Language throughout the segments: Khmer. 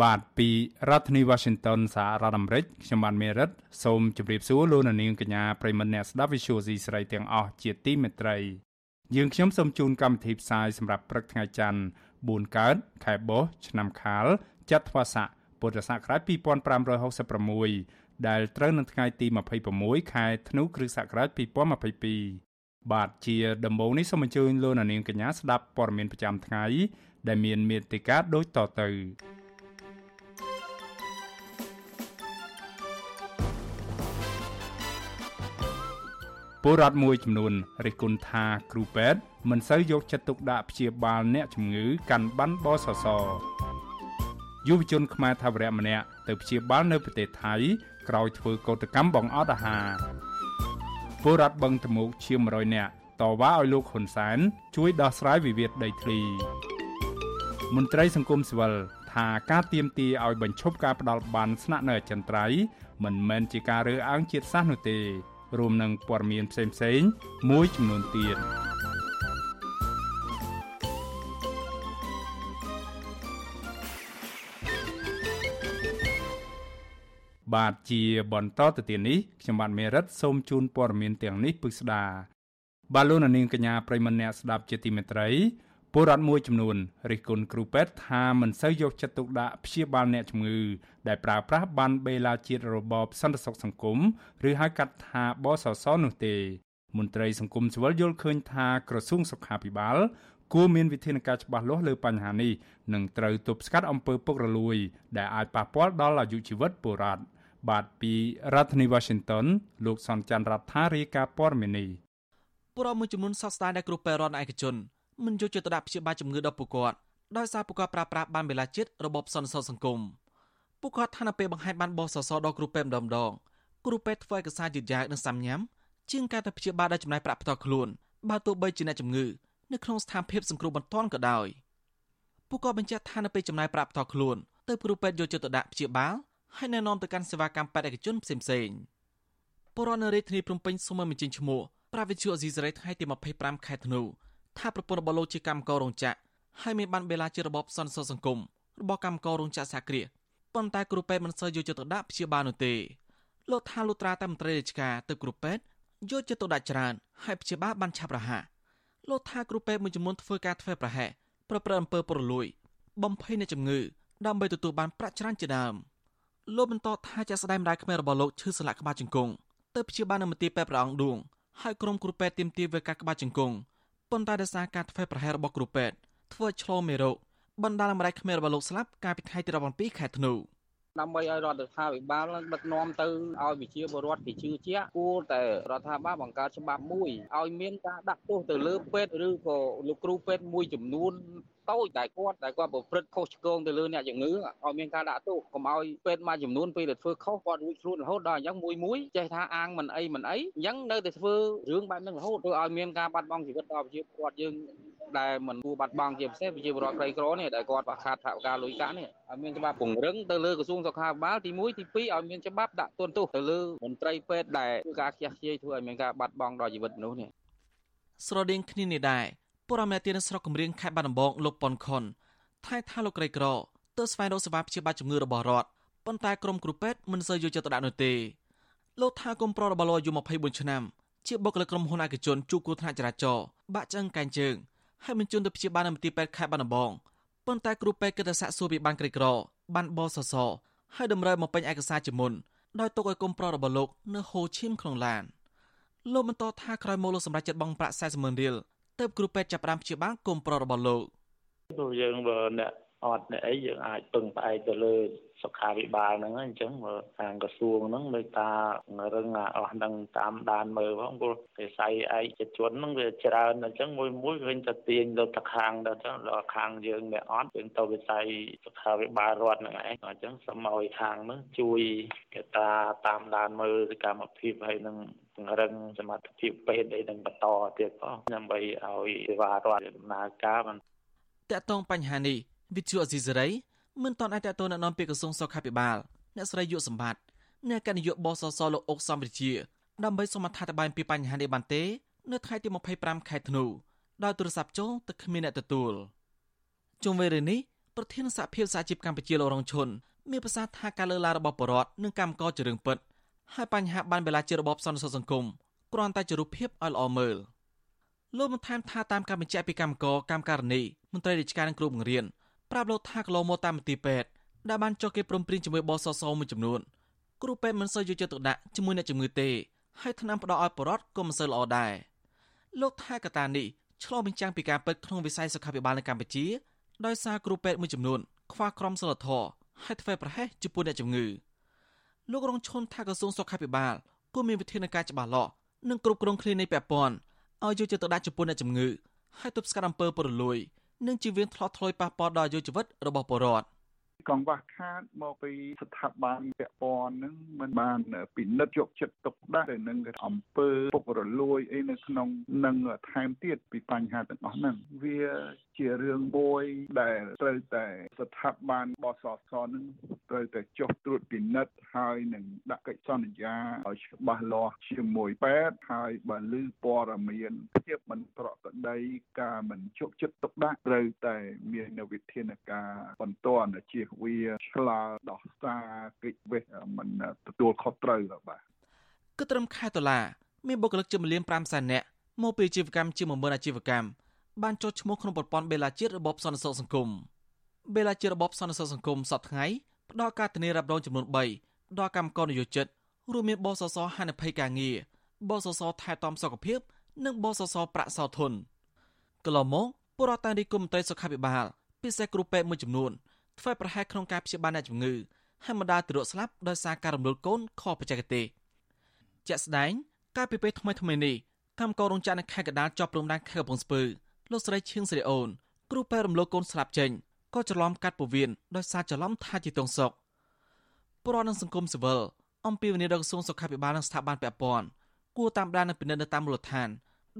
បាទពីរដ្ឋធានី Washington សហរដ្ឋអាមេរិកខ្ញុំបានមេរិតសូមជម្រាបសួរលោកអ្នកនាងកញ្ញាប្រិមមអ្នកស្ដាប់ Visual C ស្រីទាំងអស់ជាទីមេត្រីយើងខ្ញុំសូមជូនកម្មវិធីផ្សាយសម្រាប់ព្រឹកថ្ងៃច័ន្ទ4កើតខែបុស្សឆ្នាំខាលចត្វាស័កពុទ្ធសករាជ2566ដែលត្រូវនៅថ្ងៃទី26ខែធ្នូគ្រិស្តសករាជ2022បាទជាដំបូងនេះសូមអញ្ជើញលោកអ្នកនាងកញ្ញាស្ដាប់ព័ត៌មានប្រចាំថ្ងៃដែលមានមេត្តាដូចតទៅ ពលរដ្ឋមួយចំនួនរិះគន់ថាគ្រូពេទ្យមិនសូវយកចិត្តទុកដាក់ព្យាបាលអ្នកជំងឺកាន់ប័ណ្ណបសសយុវជនខ្មែរថាវរៈម្នាក់ទៅព្យាបាលនៅប្រទេសថៃក្រោយធ្វើកោតកម្មបងអត់អាហារពលរដ្ឋបឹងតមោកជា100នាក់តវ៉ាឲ្យលោកហ៊ុនសែនជួយដោះស្រាយវិវាទដីធ្លីមន្ត្រីសង្គមស៊ីវិលថាការទៀមទាឲ្យបញ្ឈប់ការផ្ដាល់បានស្នាក់នៅអចិន្ត្រៃយ៍មិនមែនជាការរើសអើងជាតិសាសន៍នោះទេ រួមនឹងព័ត៌មានផ្សេងៗមួយចំនួនទៀតបាទជាបន្តទៅទៀតនេះខ្ញុំបាទមេរិតសូមជូនព័ត៌មានទាំងនេះពិស្ដាបាទលោកនាងកញ្ញាប្រិមនៈស្ដាប់ជាទីមេត្រី ពលរដ្ឋមួយចំនួនរិះគន់គ្រូពេទ្យថាមិនសូវយកចិត្តទុកដាក់ព្យាបាលអ្នកជំងឺដែលប្រើប្រាស់បានបេឡាជាតិរបបសន្តិសុខសង្គមឬហៅកាត់ថាបសសនោះទេ មន្ត្រីសង្គមស៊ីវិលយល់ឃើញថាក្រសួងសុខាភិបាលគួរមានវិធានការច្បាស់លាស់លើបញ្ហានេះនិងត្រូវទប់ស្កាត់អំពើពុករលួយ ដែលអាចប៉ះពាល់ដល់អាយុជីវិតពលរដ្ឋបាទពីរដ្ឋធានី Washington លោកសនច័ន្ទរដ្ឋារាយការណ៍ព័ត៌មាននេះពលរដ្ឋមួយចំនួនសោកស្ដាយដែលគ្រូពេទ្យរដ្ឋឯកជន មិនយកចិត្តទុកដាក់ព្យាបាលជំងឺដល់ពួកគាត់ដោយសារពួកគាត់ប្រើប្រាស់បានវេលាជាតិរបបសន្តិសុខសង្គមពួកគាត់ថានៅពេលបង្ហាញបានបោះសសរដល់គ្រូពេទ្យម្ដងម្ដងគ្រូពេទ្យធ្វើឯកសារយឺតយ៉ាវនិងសាំញ៉ាំជាងការទៅព្យាបាលដោយចំណាយប្រាក់ផ្ទាល់ខ្លួនបើទោះបីជាអ្នកជំងឺនៅក្នុងស្ថានភាពសង្គ្រោះបន្ទាន់ក៏ដោយពួកគាត់បញ្ជាក់ថានៅពេលចំណាយប្រាក់ផ្ទាល់ខ្លួនទៅគ្រូពេទ្យយកចិត្តទុកដាក់ព្យាបាលហើយណែនាំទៅកាន់សេវាកម្មពេទ្យឯកជនផ្សេងៗពលរដ្ឋនៅរាជធានីភ្នំពេញសូមមិនចេញឈ្មោះប្រាវិទ្យាអេស៊ីសរ៉េថ្ងៃទី25ខែធ្នូ ថាប្រពន្ធរបស់លោកជាកម្មកររោងចក្រហើយមានបានបេឡាជារបបសន្តិសុខសង្គមរបស់កម្មកររោងចក្រសាគ្រាប៉ុន្តែគ្រូពេទ្យមិនសូវយកចិត្តទុកដាក់ព្យាបាលនោះទេលោកថាលុត្រាតែមន្ត្រីរាជការទៅគ្រូពេទ្យយកចិត្តទុកដាក់ច្រើនហើយព្យាបាលបានឆាប់រហ័សលោកថាគ្រូពេទ្យមួយចំនួនធ្វើការធ្វើប្រហែសប្រព្រឹត្តអំពើពុករលួយ បំភ័យនៃជំងឺដើម្បីទទួលបានប្រាក់ច្រើនជាដើមលោកបន្តថាជាស្ដែងម្ដាយក្មេងរបស់លោកឈឺសន្លាក់ក្បាលជង្គង់ទៅព្យាបាលនៅមន្ទីរពេទ្យព្រះអង្គឌួងហើយក្រុមគ្រូពេទ្យទៀមទាវេកាក្បាលជង្គង់ ប៉ុន្តែដោយសារការធ្វើប្រហែសរបស់គ្រូពេទ្យធ្វើឆ្លងមេរោគបណ្ដាលម្ដាយក្មេងរបស់លោកស្លាប់កាលពីថ្ងៃទី17ខែធ្នូ ដើម្បីឲ្យរដ្ឋាភិបាលដឹកនាំទៅឲ្យវិជាបរដ្ឋគេជឿជាក់គួរតែរដ្ឋាភិបាលបង្កើតច្បាប់មួយឲ្យមានការដាក់ទោសទៅលើពេទ្យឬក៏លោកគ្រូពេទ្យមួយចំនួនតូចតែគាត់តែគាត់ប្រព្រឹត្តខុសឆ្គងទៅលើអ្នកជំងឺឲ្យមានការដាក់ទោសកុំឲ្យពេទ្យមួយចំនួនពេលដែលធ្វើខុសគាត់រួចខ្លួនរហូតដល់អញ្ចឹងមួយមួយចេះថាអាងមិនអីមិនអីអញ្ចឹងនៅតែធ្វើរឿងបែបហ្នឹងរហូតធ្វើឲ្យមានការបាត់បង់ជីវិតដល់ប្រជាពលរដ្ឋយើងដែលមិនគួរបាត់បង់ជាពិសេសប្រជាពលរដ្ឋក្រីក្រនេះដែលគាត់ខ្វះខាតថវិកាលុយកាក់នេះឲ្យមានច្បាប់ពង្រឹងទៅលើក្រសួងសុខាភិបាលទី1ទី2ឲ្យមានច្បាប់ដាក់ទណ្ឌទោសទៅលើមន្ត្រីពេទ្យដែលធ្វើការខ្ជះខ្ជាយធ្វើឲ្យមានការបាត់បង់ដល់ជីវិតមនុស្សនេះស្រដៀងគ្នានេះដែរពលរដ្ឋម្នាក់ទៀតនៅស្រុកកំរៀងខេត្តបាត់ដំបងលោកប៉ុនខុនថៃថាលោកក្រីក្រទៅស្វែងរកសេវាព្យាបាលជំងឺរបស់រដ្ឋប៉ុន្តែក្រុមគ្រូពេទ្យមិនសូវយកចិត្តទុកដាក់នោះទេលោកថាគុំប្រុសរបស់លោកអាយុ24ឆ្នាំជាបុគ្គលិកក្រុមហ៊ុនឯកជនជួគូថ្នាក់ចរាចរណ៍បាក់ឆ្អឹងកែងជើងហើយបញ្ជូនទៅព្យាបាលនៅមន្ទីរពេទ្យខេត្តបាត់ដំបងប៉ុន្តែគ្រូពេទ្យគិតតែសាក់សួរពីបានក្រីក្របានបសស ហើយតម្រូវមកពេញឯកសារជាមុនដោយទុកឲ្យគុំប្រុសរបស់លោកនៅហូឈីមក្នុងឡានលោកបន្តថាក្រោយមកលោកសម្រាប់ចិត្តបង់ប្រាក់40ម៉ឺនរៀលទើបគ្រូពេទ្យចាប់ផ្ដើមព្យាបាលគុំប្រុសរបស់លោកព្រោះយើងបើអ្នកអត់អីយើងអាចពឹងផ្អែកទៅលើ សុខាភិបាលហ្នឹងអញ្ចឹងមើលខាងក្រសួងហ្នឹងមេតារឹងអស់ហ្នឹងតាមដានមើលផងព្រោះវិស័យឯកជនហ្នឹងវាច្រើនអញ្ចឹងមួយមួយឃើញតែទាញទៅតែខាងទៅចឹងដល់ខាងយើងវាអត់យើងទៅវិស័យសុខាភិបាលរដ្ឋហ្នឹងឯងអញ្ចឹងសូមឲ្យខាងហ្នឹងជួយគេតាតាមដានមើលសកម្មភាពហើយនឹងពង្រឹងសមត្ថភាពពេទ្យអីនឹងបន្តទៀតផងដើម្បីឲ្យសេវារដ្ឋដំណើរការបានតកតងបញ្ហានេះវិទ្យុអស៊ីសេរី មិនតន់អាចតទៅណែនាំពីក្រសួងសុខាភិបាលអ្នកស្រីយុសម្បត្តិអ្នកកណ្ឌនាយកបសសលោកអុកសំវិជាដើម្បីសូមអធិប្បាយពីបញ្ហានេះបានទេ នៅថ្ងៃទី25ខែធ្នូដោយទូរស័ព្ទចូលតែគ្មានអ្នកទទួលជុំវិញរឿងនេះប្រធានសហភាពសហជីពកម្ពុជាលោករងឈុនមានប្រសាសន៍ថាការលើកឡើងរបស់បរដ្ឋនិងកម្មករជារឿងពិតហើយបញ្ហាបានបែរជារបបសន្តិសុខសង្គមគ្រាន់តែជារូបភាពឲ្យល្អមើលលោកបានថែមថាតាមការបញ្ជាក់ពីកម្មករកម្មការនីមន្ត្រីរាជការនិងគ្រូបង្រៀន ប្រាប់លោកថាកន្លងមកតាមមន្ទីរពេទ្យដែលបានចុះគេព្រមព្រៀងជាមួយបសសមួយចំនួនគ្រូពេទ្យមិនសូវយកចិត្តទុកដាក់ជាមួយអ្នកជំងឺទេហើយថ្នាំផ្ដល់ឲ្យបរិវត្តក៏មិនសូវល្អដែរលោកថាកតានេះឆ្លុះបញ្ចាំងពីការពិតក្នុងវិស័យសុខាភិបាលនៅកម្ពុជាដោយសារគ្រូពេទ្យមួយចំនួនខ្វះក្រមសីលធម៌ហើយធ្វើប្រហែសចំពោះអ្នកជំងឺលោករងឈុនថាក្រសួងសុខាភិបាលគួរមានវិធានការច្បាស់លាស់និងគ្រប់គ្រងគ្លីនិកពាក់ព័ន្ធឲ្យយកចិត្តទុកដាក់ចំពោះអ្នកជំងឺហើយទប់ស្កាត់អំពើពុករលួយ និងជីវៀនថ្លត់ថ្លុយប៉ះពាល់ដល់អាយុជីវិតរបស់ពលរដ្ឋ កង្វះខាតមកពីស្ថាប័នពាក់ព័ន្ធនឹងមិនបានពិនិត្យយកចិត្តទុកដាក់ទៅនឹងអំពើពុករលួយអីនៅក្នុងនឹងថែមទៀតពីបញ្ហាទាំងអស់ហ្នឹងវាជារឿងមួយដែលត្រូវតែស្ថាប័នបសសនឹងត្រូវតែចុះត្រួតពិនិត្យហើយនឹងដាក់កិច្ចសន្យាឲ្យច្បាស់លាស់ជាមួយពេទ្យហើយបើឮព័ត៌មានភាពមិនប្រក្រតីការមិនជោគចិត្តទុកដាក់ត្រូវតែមានវិធានការបន្តជាវាឆ្លើដោះសារកិច្ចវេះមិនទទួលខុសត្រូវបាទគឺត្រឹមខែតុលាមានបុគ្គលិកជាមលាន5សែននាក់មកពីអាជីវកម្មជា10000អាជីវកម្មបានចុះឈ្មោះក្នុងប្រព័ន្ធបេឡាជាតិរបបសន្តិសុខសង្គមបេឡាជាតិរបបសន្តិសុខសង្គមសប្តាហ៍ថ្ងៃផ្ដល់ការធានារ៉ាប់រងចំនួន3ដល់កម្មករនយោជិតរួមមានបសសហានិភ័យការងារបសសថែទាំសុខភាព និងបសសប្រាក់សោធនកន្លងមកពលរដ្ឋតារីគុំមន្ត្រីសុខាភិបាលពិសេសគ្រូពេទ្យមួយចំនួន ធ្វើប្រហែសក្នុងការព្យាបាលអ្នកជំងឺហើយបណ្ដាលទៅរកស្លាប់ដោយសារការរំលោភកូនខុសបច្ចេកទេសជាក់ស្ដែងកាលពីពេលថ្មីថ្មីនេះកម្មកររោងចក្រនៅខេត្តកណ្ដាលជាប់ព្រំដែនខេត្តកំពង់ស្ពឺលោកស្រីឈៀងសេរីអូនគ្រូពេទ្យរំលោភកូនស្លាប់ចេញក៏ច្រឡំកាត់ពោះវៀនដោយសារច្រឡំថាជាទងសុកប្រព័ន្ធសង្គមស៊ីវិលអំពីវិនិយោគក្រសួងសុខាភិបាលនិងស្ថាប័នពាក់ព័ន្ធគួរតាមដាននិងពិនិត្យនៅតាមមូលដ្ឋាន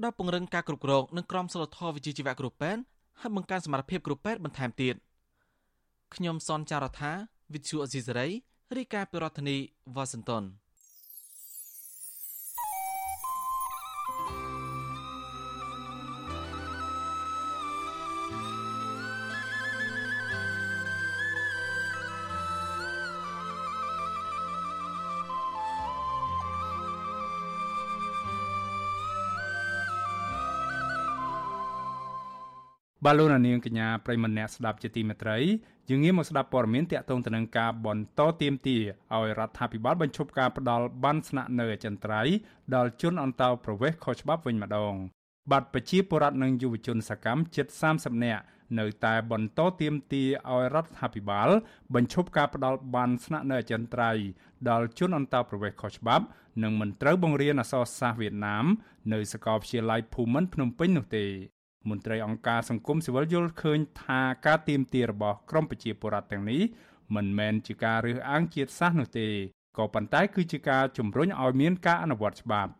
ដល់ពង្រឹងការគ្រប់គ្រងនិងក្រមសីលធម៌វិជ្ជាជីវៈគ្រូពេទ្យហើយបង្កើនសមត្ថភាពគ្រូពេទ្យបន្ថែមទៀត ខ្ញុំសនចាររថាវិទ្យុអេស៊ីសរ៉ៃរាយការណ៍ពីរដ្ឋធានីវ៉ាស៊ីនតោន បាទលោកនាងកញ្ញាប្រិមម្នាក់ស្ដាប់ជាទីមេត្រីយើងងាកមកស្ដាប់ព័ត៌មានតាក់ទងទៅនឹងការបន្តទៀមទាឲ្យរដ្ឋាភិបាលបញ្ឈប់ការផ្ដាល់បានស្នាក់នៅអចិន្ត្រៃយ៍ដល់ជនអន្តោប្រវេសន៍ខុសច្បាប់វិញម្ដងបាទប្រជាពលរដ្ឋនិងយុវជនសកម្មជិត30នាក់នៅតែបន្តទៀមទាឲ្យរដ្ឋាភិបាល បញ្ឈប់ការផ្ដាល់បានស្នាក់នៅអចិន្ត្រៃយ៍ដល់ជនអន្តោប្រវេសន៍ខុសច្បាប់និងមិនត្រូវបង្រៀនអក្សរសាស្ត្រវៀតណាមនៅសាកលវិទ្យាល័យភូមិន្ទភ្នំពេញនោះទេ មន្ត្រីអង្គការសង្គមស៊ីវិលយល់ឃើញថាការទៀមទារបស់ក្រមប្រជាពលរដ្ឋទាំងនេះមិនមែនជាការរើសអើងជាតិសាសន៍នោះទេក៏ប៉ុន្តែគឺជាការជំរុញឲ្យមានការអនុវត្តច្បាប់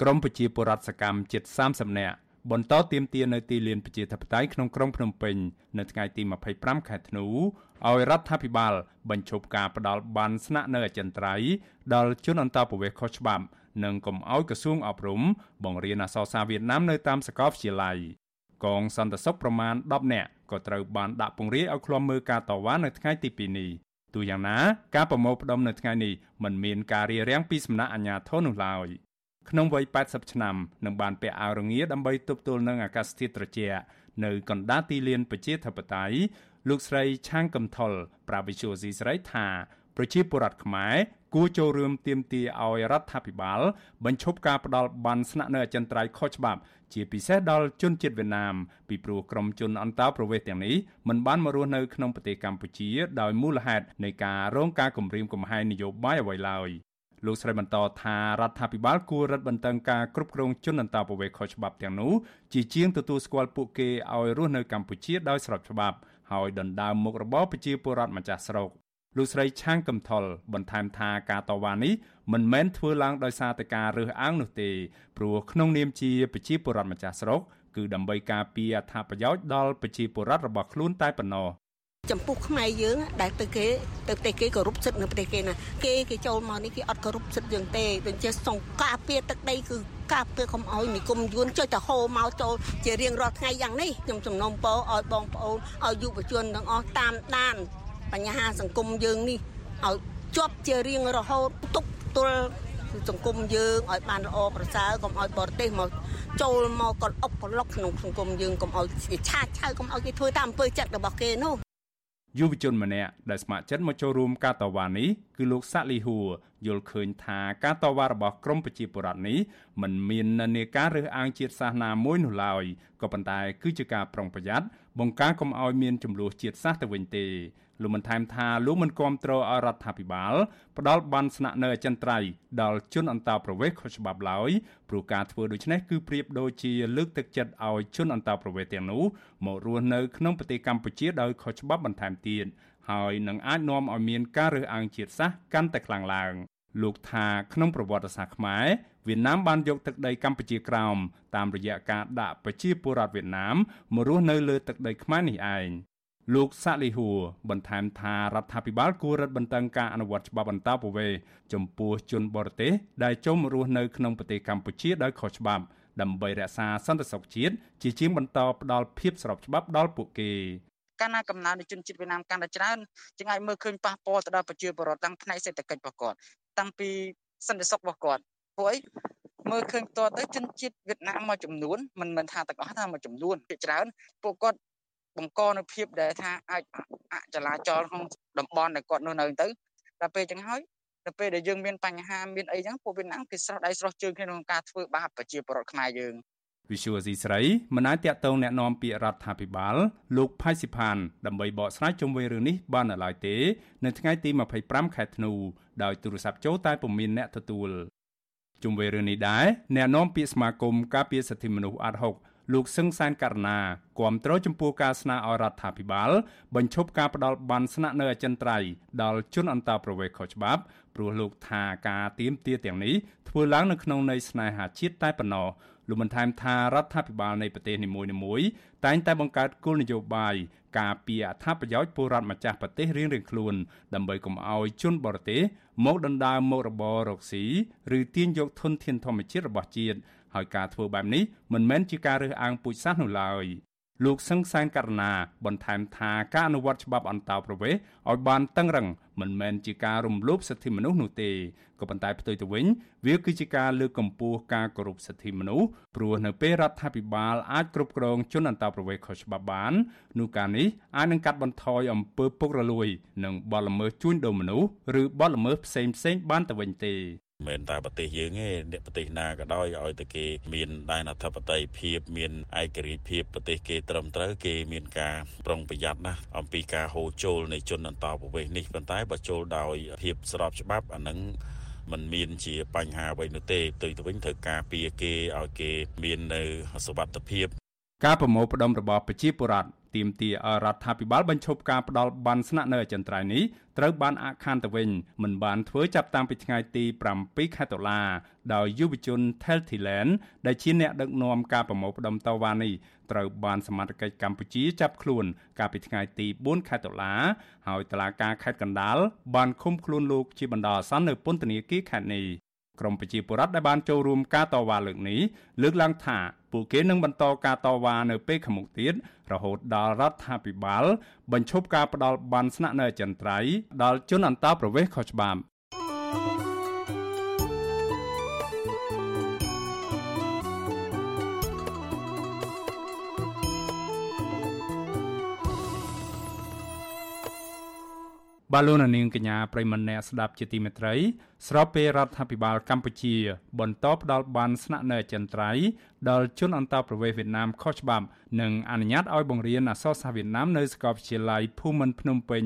ក្រមប្រជាពលរដ្ឋសកម្មជិត30នាក់បន្តទៀមទានៅទីលានប្រជាធិបតេយ្យក្នុងក្រុងភ្នំពេញនៅថ្ងៃទី25ខែធ្នូឲ្យរដ្ឋាភិបាលបញ្ឈប់ការផ្ដាល់បានស្នាក់នៅអចិន្ត្រៃយ៍ដល់ជនអន្តោប្រវេសន៍ខុសច្បាប់ និងកុំឲ្យក្រសួងអប់រំបង្រៀនអក្សរសាស្ត្រវៀតណាមនៅតាមសាកលវិទ្យាល័យកងសន្តិសុខប្រមាណ10នាក់ក៏ត្រូវបានដាក់ពង្រាយឲ្យឃ្លាំមើលការតវ៉ានៅថ្ងៃទី2នេះទូយ៉ាងណាការប្រមូលផ្ដុំនៅថ្ងៃនេះមិនមានការរារាំងពីសំណាក់អាជ្ញាធរនោះឡើយក្នុងវ័យ80ឆ្នាំនឹងបានពាក់អាវរងាដើម្បីទប់ទល់នឹងអាកាសធាតុត្រជាក់នៅកណ្ដាលទីលានប្រជាធិបតេយ្យលោកស្រីឆាងកំថុលប្រាវិសុយស៊ីស្រីថាប្រជាពលរដ្ឋខ្មែរ គួរចូលរួមទាមទារឲ្យរដ្ឋាភិបាល បញ្ឈប់ការផ្ដាល់បានស្នាក់នៅអចិន្ត្រៃយ៍ខុសច្បាប់ ជាពិសេសដល់ជនជាតិវៀតណាមពីព្រោះក្រុមជនអន្តោប្រវេសន៍ទាំងនេះមិនបានមករស់នៅក្នុងប្រទេសកម្ពុជា ដោយមូលហេតុនៃការរងការគំរាមកំហែងនយោបាយអ្វីឡើយលោកស្រីបន្តថារដ្ឋាភិបាលគួររឹតបន្តឹងការគ្រប់គ្រងជនអន្តោប្រវេសន៍ខុសច្បាប់ទាំងនោះជាជាងទទួលស្គាល់ពួកគេឲ្យរស់នៅកម្ពុជាដោយស្របច្បាប់ហើយដណ្ដើមមុខរបរប្រជាពលរដ្ឋម្ចាស់ស្រុក លោកស្រីឆាងកំថុលបន្ថែមថាការតវ៉ានេះមិនមែនធ្វើឡើងដោយសារតែការរើសអើងនោះទេព្រោះក្នុងនាមជាប្រជាពលរដ្ឋម្ចាស់ស្រុកគឺដើម្បីការពារអត្ថប្រយោជន៍ដល់ប្រជាពលរដ្ឋរបស់ខ្លួនតែប៉ុណ្ណោះចំពោះខ្មែរយើងដែលទៅគេទៅប្រទេសគេគោរពសិទ្ធិនៅប្រទេសគេណាគេគេចូលមកនេះគេអត់គោរពសិទ្ធិយើងទេដូចជាសង្ការពារទឹកដីគឺការពារកុំឲ្យនិគមយួនចុចទៅហូរមកចូលជារៀងរាល់ថ្ងៃយ៉ាងនេះខ្ញុំសំណូមពរឲ្យបងប្អូនឲ្យយុវជនទាំងអស់តាមដាន បញ្ហាសង្គមយើងនេះឲ្យជាប់ជារៀងរហូតទុកទល់សង្គមយើងឲ្យបានល្អប្រសើរកុំឲ្យបរទេសមកចូលមកកលអុកកលុកក្នុងសង្គមយើងកុំឲ្យឆាតឆៅកុំឲ្យគេធ្វើតាមអំពើចិត្តរបស់គេនោះយុវជនម្នាក់ដែលស្ម័គ្រចិត្តមកចូលរួមការតវ៉ានេះគឺលោកសាក់លីហួរយល់ឃើញថាការតវ៉ារបស់ក្រមប្រជាពលរដ្ឋនេះមិនមាននានាការរើសអើងជាតិសាសន៍ណាមួយនោះឡើយក៏ប៉ុន្តែគឺជាការប្រុងប្រយ័ត្នបង្ការកុំឲ្យមានចំនួនជាតិសាសន៍ទៅវិញទេលោកបានថែមថាលោកមិនគាំទ្រឲ្យរដ្ឋាភិបាលផ្ដាល់បានស្នាក់នៅអចិន្ត្រៃយ៍ដល់ជនអន្តោប្រវេសន៍ខុសច្បាប់ឡើយព្រោះការធ្វើដូច្នេះគឺប្រៀបដូចជាលើកទឹកចិត្តឲ្យជនអន្តោប្រវេសន៍ទាំងនោះមករស់នៅក្នុងប្រទេសកម្ពុជាដោយខុសច្បាប់បន្ថែមទៀតហើយនឹងអាចនាំឲ្យមានការរើសអើងជាតិសាសន៍កាន់តែខ្លាំងឡើងលោកថាក្នុងប្រវត្តិសាស្ត្រខ្មែរវៀតណាមបានយកទឹកដីកម្ពុជាក្រោមតាមរយៈការដាក់ប្រជាពលរដ្ឋវៀតណាមមករស់នៅលើទឹកដីខ្មែរនេះឯង លោកសាលីហួរបន្ថែមថារដ្ឋាភិបាលគួររឹតបន្តឹងការអនុវត្តច្បាប់អន្តោប្រវេសន៍ចំពោះជនបរទេសដែលចូលមករស់នៅក្នុងប្រទេសកម្ពុជាដោយខុសច្បាប់ដើម្បីរក្សាសន្តិសុខជាតិជាជាងបន្តផ្ដល់ភាពស្របច្បាប់ដល់ពួកគេកាលណាកំណើននៃជនជាតិវៀតណាមកាន់តែច្រើនជាងអាចមើលឃើញប៉ះពាល់ទៅដល់ប្រជាពលរដ្ឋទាំងផ្នែកសេដ្ឋកិច្ចរបស់គាត់តាំងពីសន្តិសុខរបស់គាត់ព្រោះអីមើលឃើញតទៅជនជាតិវៀតណាមមួយចំនួនមិនមែនថាទាំងអស់ថាមួយចំនួនជាច្រើនពួកគាត់ បង្កនៅភាពដែលថាអាចអចលាចលក្នុងតំបន់ដែលគាត់នៅនៅទៅដល់ពេលចឹងហើយដល់ពេលដែលយើងមានបញ្ហាមានអីចឹងពួកវៀតណាមគេស្រោះដៃស្រោះជើងគ្នាក្នុងការធ្វើបាបប្រជាពលរដ្ឋខ្មែរយើងវិសុវស៊ីស្រីមិនអាចតាក់ទងแนะនាំពាក្យរដ្ឋាភិបាលលោកផៃស៊ីផានដើម្បីបកស្រាយជុំវិញរឿងនេះបាននៅឡើយទេ នៅថ្ងៃទី25ខែធ្នូដោយទូរស័ព្ទចូលតែពុំមានអ្នកទទួលជុំវិញរឿងនេះដែរអ្នកនាំពាក្យសមាគមការពារសិទ្ធិមនុស្សអាត់ហុក លោកសឹងសានករណាគាំទ្រចំពោះការស្នើឲ្យរដ្ឋាភិបាល បញ្ឈប់ការផ្ដាល់បានស្នាក់នៅអចិន្ត្រៃយ៍ដល់ជនអន្តោប្រវេសន៍ខុសច្បាប់ព្រោះលោកថាការទៀមទាទាំងនេះធ្វើឡើងនៅក្នុងន័យស្នេហាជាតិតែប៉ុណ្ណោះលោកបានថែមថារដ្ឋាភិបាលនៃប្រទេសនីមួយៗតែងតែបង្កើតគោលនយោបាយការពារអត្ថប្រយោជន៍ពលរដ្ឋម្ចាស់ប្រទេសរៀងៗខ្លួន ដើម្បីកុំឲ្យជនបរទេសមកដណ្ដើមមុខរបររកស៊ីឬទាញយកធនធានធម្មជាតិរបស់ជាតិ ហើយការធ្វើបែបនេះមិនមែនជាការរើសអើងពូជសាសន៍នោះឡើយលោកសឹងសែនករណាបន្ថែមថាការអនុវត្តច្បាប់អន្តោប្រវេសន៍ឲ្យបានតឹងរឹងមិនមែនជាការរំលោភសិទ្ធិមនុស្សនោះទេក៏ប៉ុន្តែផ្ទុយទៅវិញ វាគឺជាការលើកកម្ពស់ការគោរពសិទ្ធិមនុស្សព្រោះនៅពេលរដ្ឋាភិបាលអាចគ្រប់គ្រងជនអន្តោប្រវេសន៍ខុសច្បាប់បាននោះការនេះអាចនឹងកាត់បន្ថយអំពើពុករលួយ និងបទល្មើសជួញដូរមនុស្សឬបទល្មើសផ្សេងៗបានទៅវិញទេ មិនតែប្រទេសយើងទេអ្នកប្រទេសណាក៏ដោយឲ្យតែគេមានដែនអធិបតេយ្យភាពមានឯករាជ្យភាពប្រទេសគេត្រឹមត្រូវគេមានការប្រុងប្រយ័ត្នណាស់អំពីការហូរចូលនៃជនអន្តោប្រវេសន៍នេះប៉ុន្តែបើចូលដោយភាពស្របច្បាប់អានឹងมันមានជាបញ្ហាអ្វីនោះទេផ្ទុយទៅវិញត្រូវការពារគេឲ្យគេមាននៅសុវត្ថិភាពការប្រមូលផ្ដុំរបស់ប្រជាពលរដ្ឋ ទាមទារឲ្យរដ្ឋាភិបាលបញ្ឈប់ការផ្ដាល់បានស្នាក់នៅអចិន្ត្រៃយ៍នេះត្រូវបានអាក់ខានទៅវិញមិនបានធ្វើចាប់តាំងពីថ្ងៃទី7ខែតុលាដោយយុវជន Teltiland ដែលជាអ្នកដឹកនាំការប្រមូលផ្ដុំតវ៉ានេះត្រូវបានសមត្ថកិច្ចកម្ពុជាចាប់ខ្លួន កាលពីថ្ងៃទី4ខែតុលាហើយតុលាការខេត្តកណ្ដាលបានឃុំខ្លួនលោកជាបណ្ដោះអាសន្ននៅពន្ធនាគារខេត្តនេះ ក្រមប្រជាពលរដ្ឋដែលបានចូលរួមការតវ៉ាលើកនេះលើកឡើងថាពួកគេនឹងបន្តការតវ៉ានៅពេលខាងមុខទៀតរហូតដល់រដ្ឋាភិបាលបញ្ឈប់ការផ្ដាល់បានស្នាក់នៅអចិន្ត្រៃយ៍ដល់ជនអន្តោប្រវេសន៍ខុសច្បាប់ប បាទលោកនាងកញ្ញាប្រិមនៈស្ដាប់ជាទីមេត្រី ស្របពេលរដ្ឋាភិបាលកម្ពុជា បន្តផ្ដល់បានស្នាក់នៅអចិន្ត្រៃយ៍ដល់ជនអន្តោប្រវេសន៍វៀតណាមខុសច្បាប់និងអនុញ្ញាតឲ្យបង្រៀនអក្សរសាស្ត្រវៀតណាមនៅសាកលវិទ្យាល័យភូមិន្ទភ្នំពេញ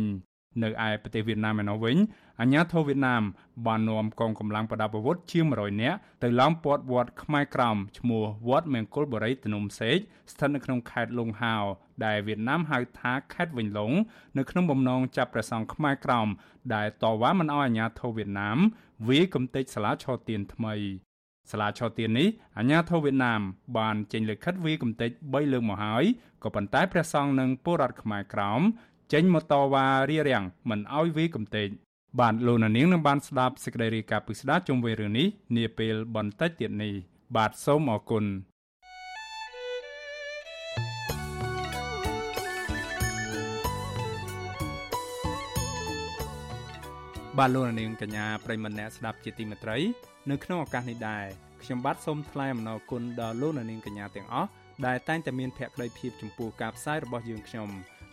នៅឯប្រទេសវៀតណាមឯណោះវិញអាញាធរវៀតណាមបាននាំកងកម្លាំងប្រដាប់អាវុធជាង100នាក់ទៅឡោមព័ទ្ធវត្តខ្មែរក្រោមឈ្មោះវត្តមង្គលបុរីទនំសេកស្ថិតនៅក្នុងខេត្តលង្ហោដែលវៀតណាមហៅថាខេត្តវិញឡុងនៅក្នុងបំណងចាប់ព្រះសង្ឃខ្មែរក្រោមដែលតវ៉ាមិនអោយអាញាធរវៀតណាមវាយកំទេចសាលាឆោទៀនថ្មីសាលាឆោទៀននេះអាញាធរវៀតណាមបានចេញលិខិតវាយកំទេច3លើកមកហើយក៏ប៉ុន្តែព្រះសង្ឃនិងពលរដ្ឋខ្មែរក្រោម ចេញមកតវ៉ារារាំងមិនអោយវាយកំទេចបាទលោកនាងនឹងបានស្ដាប់សេចក្តីរាយការណ៍ពិស្ដារជុំវិញរឿងនេះនាពេលបន្តិចទៀតនេះបាទសូមអរគុណបាទលោកនាងកញ្ញាប្រិមម្នាក់ស្ដាប់ជាទីមេត្រី នៅក្នុងឱកាសនេះដែរខ្ញុំបាទសូមថ្លែងអំណរគុណដល់លោកនាងកញ្ញាទាំងអស់ដែលតែងតែមានភក្ដីភាពចំពោះការផ្សាយរបស់យើងខ្ញុំ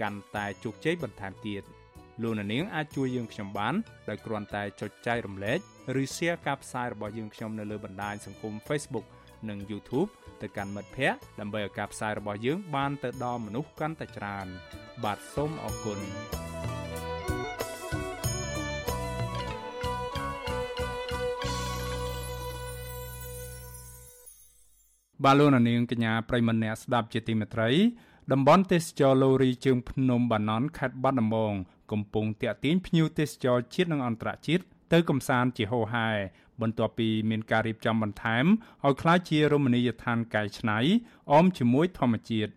កាន់តែជោគជ័យបន្ថែមទៀតលោកអ្នកនាងអាចជួយយើងខ្ញុំបានដោយគ្រាន់តែចុចចែករំលែកឬ Share ការផ្សាយរបស់យើងខ្ញុំនៅលើបណ្ដាញសង្គម Facebook និង YouTube ទៅកាន់មិត្តភ័ក្តិដើម្បីឲ្យការផ្សាយរបស់យើងបានទៅដល់មនុស្សកាន់តែច្រើន បាទសូមអរគុណបាឡូណានាងកញ្ញាប្រិមម្នាក់ស្ដាប់ជាទីមេត្រី តំបន់ទេសចរលូរីជើងភ្នំបាណន់ខេត្តបាត់ដំបងកំពុងតាក់ទាញភ្ញៀវទេសចរជាតិនិងអន្តរជាតិទៅកំសាន្តជាហូរហែបន្ទាប់ពីមានការរៀបចំបន្ថែមឲ្យក្លាយជារមណីយដ្ឋានកែច្នៃអមជាមួយធម្មជាតិ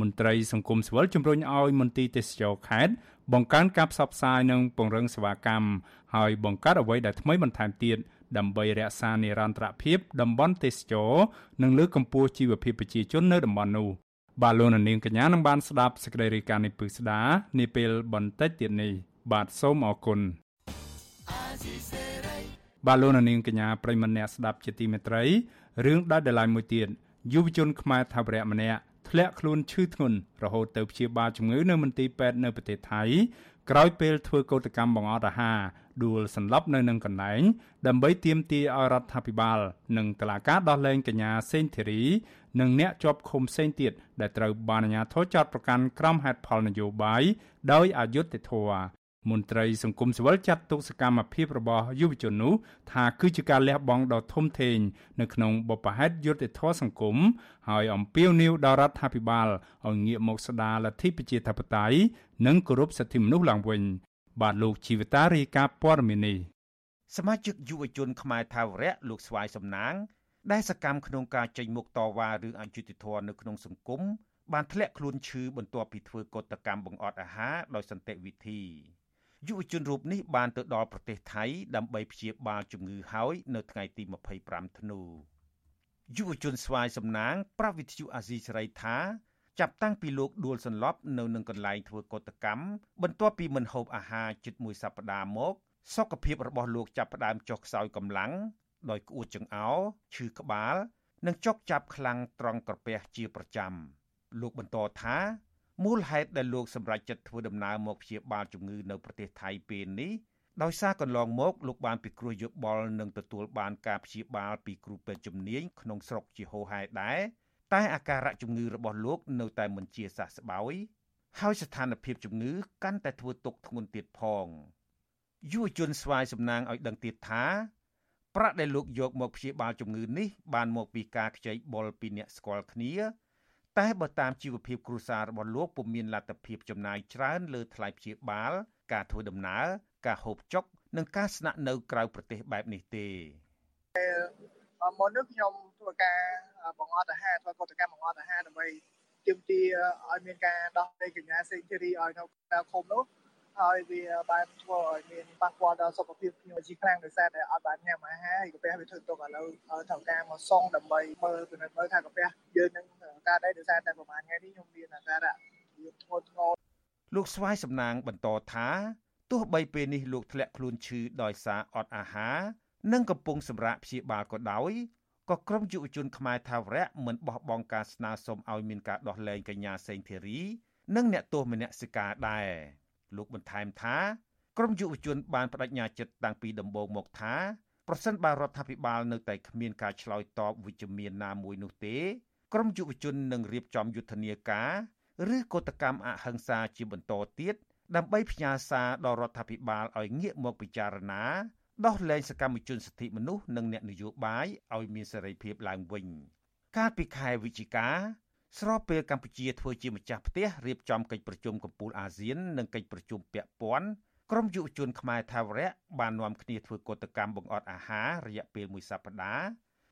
មន្ត្រីសង្គមស៊ីវិលជំរុញឲ្យមន្ទីរទេសចរខេត្តបង្កើនការផ្សព្វផ្សាយនិងពង្រឹងសេវាកម្មហើយបង្កើតអ្វីដែលថ្មីបន្ថែមទៀតដើម្បីរក្សានិរន្តរភាពតំបន់ទេសចរនិងលើកកម្ពស់ជីវភាពប្រជាជននៅតំបន់នោះ បាទលោកនាងកញ្ញានឹងបានស្ដាប់សេចក្តីរាយការណ៍នេះពឹស្ដានាពេលបន្តិចទៀតនេះបាទសូមអរគុណបាទលោកនាងកញ្ញាប្រិមម្នាក់ស្ដាប់ជាទីមេត្រីរឿងដាច់ដライមួយទៀតយុវជនខ្មែរថាវរៈម្នាក់ធ្លាក់ខ្លួនឈឺធ្ងន់រហូតទៅព្យាបាលជំងឺនៅមន្ទីរពេទ្យនៅប្រទេសថៃក្រោយពេលធ្វើកោតកម្មបង្អត់អាហារដួលសន្លប់នៅនឹងកន្លែង ដើម្បីទាមទារឲ្យរដ្ឋាភិបាល និងតុលាការដោះលែងកញ្ញាសេងធីរី និងអ្នកជាប់ឃុំផ្សេងទៀតដែលត្រូវបានអាជ្ញាធរចោទប្រកាន់ក្រមហេតុផលនយោបាយដោយអយុត្តិធម៌មន្ត្រីសង្គមស៊ីវិលចាត់ទុកសកម្មភាពរបស់យុវជននោះថាគឺជាការលះបង់ដ៏ធំធេងនៅក្នុងបបផែតយុត្តិធម៌សង្គមហើយអំពាវនាវដល់រដ្ឋាភិបាលឲ្យងាកមកស្ដារលទ្ធិប្រជាធិបតេយ្យនិងគោរពសិទ្ធិមនុស្សឡើងវិញ បាទលោកជីវតារាយការណ៍ព័ត៌មាននេះសមាជិកយុវជនខ្មែរថាវរៈលោកស្វាយសំណាង ដែលសកម្មក្នុងការចេញមុខតវ៉ារឿងអយុត្តិធម៌នៅក្នុងសង្គមបានធ្លាក់ខ្លួនឈឺបន្ទាប់ពីធ្វើកតកម្មបង្អត់អាហារដោយសន្តិវិធីយុវជនរូបនេះបានទៅដល់ប្រទេសថៃដើម្បីព្យាបាលជំងឺហើយនៅថ្ងៃទី25ធ្នូយុវជនស្វាយសំណាងប្រវិទ្យុអាស៊ីសេរីថាចាប់តាំងពីលោកដួលសន្លប់នៅនឹងកន្លែងធ្វើកតកម្មបន្ទាប់ពីមិនហូបអាហារជិតមួយសប្តាហ៍មកសុខភាពរបស់លោកចាប់ផ្ដើមចុះខ្សោយកម្លាំង ដោយក្អួតចង្អោរឈឺក្បាល និងចុកចាប់ខ្លាំងត្រង់ក្រពះជាប្រចាំលោកបន្តថាមូលហេតុដែលលោកសម្រេចចិត្តធ្វើដំណើរមកព្យាបាលជំងឺនៅប្រទេសថៃពេលនេះដោយសារកន្លងមកលោកបានពិគ្រោះយោបល់និងទទួលបានការព្យាបាលពីគ្រូពេទ្យជំនាញក្នុងស្រុកជាហូហែដែរតែអាការៈជំងឺរបស់លោកនៅតែមិនជាសះស្បើយហើយស្ថានភាពជំងឺកាន់តែធ្វើទុក្ខធ្ងន់ទៀតផងយុវជនស្វាយសំណាងឲ្យដឹងទៀតថា ប្រាក់ដែលលោកយកមកព្យាបាលជំងឺនេះបានមកពីការខ្ចីបុលពីអ្នកស្គាល់គ្នា តែបើតាមជីវភាពគ្រួសាររបស់លោកពុំមានលទ្ធភាពចំណាយច្រើនលើថ្លៃព្យាបាល ការធ្វើដំណើរការហូបចុក និងការស្នាក់នៅក្រៅប្រទេសបែបនេះទេមុននេះខ្ញុំធ្វើការបង្អត់អាហារធ្វើកតកម្មបង្អត់អាហារដើម្បីទាមទារឲ្យមានការដោះលែងកញ្ញាសេងធីរីឲ្យនៅក្រៅឃុំនោះ ហើយវាបានធ្វើឲ្យមានប៉ះពាល់ដល់សុខភាពខ្ញុំជាខ្លាំងដោយសារតែអត់បានញ៉ាំអាហារហើយកាពះវាធ្វើទុកឥឡូវត្រូវការមកសុងដើម្បីមើលពិនិត្យមើលថាកាពះយើងនឹងការដែរដោយសារតែប្រហែលថ្ងៃនេះខ្ញុំមានអាការៈវាធ្ងន់ធ្ងរលោកស្វាយសំណាងបន្តថាទោះបីពេលនេះលោកធ្លាក់ខ្លួនឈឺដោយសារអត់អាហារនិងកំពុងសម្រាកព្យាបាលក៏ដោយក៏ក្រុមយុវជនខ្មែរថាវរៈមិនបោះបង់ការស្នើសុំឲ្យមានការដោះលែងកញ្ញាសេងធីរី និងអ្នកទោសមនសិការដែរ លោកបន្ថែមថាក្រុមយុវជនបានបដិញ្ញាចិត្តតាំងពីដំបូងមកថាប្រសិនបើរដ្ឋាភិបាលនៅតែគ្មានការឆ្លើយតបវិជ្ជមានណាមួយនោះទេក្រុមយុវជននឹងរៀបចំយុទ្ធនាការឬកតកម្មអហិង្សាជាបន្តទៀតដើម្បីផ្ញើសារដល់រដ្ឋាភិបាលឲ្យងាកមកពិចារណាដោះលែងសកម្មជនសិទ្ធិមនុស្សនិងអ្នកនយោបាយឲ្យមានសេរីភាពឡើងវិញកាលពីខែវិច្ឆិកា ស្របពេលកម្ពុជាធ្វើជាម្ចាស់ផ្ទះរៀបចំកិច្ចប្រជុំកំពូលអាស៊ាននិងកិច្ចប្រជុំពាក់ព័ន្ធក្រុមយុវជនខ្មែរថាវរៈបាននាំគ្នាធ្វើកតកម្មបង្អត់អាហាររយៈពេលមួយសប្តាហ៍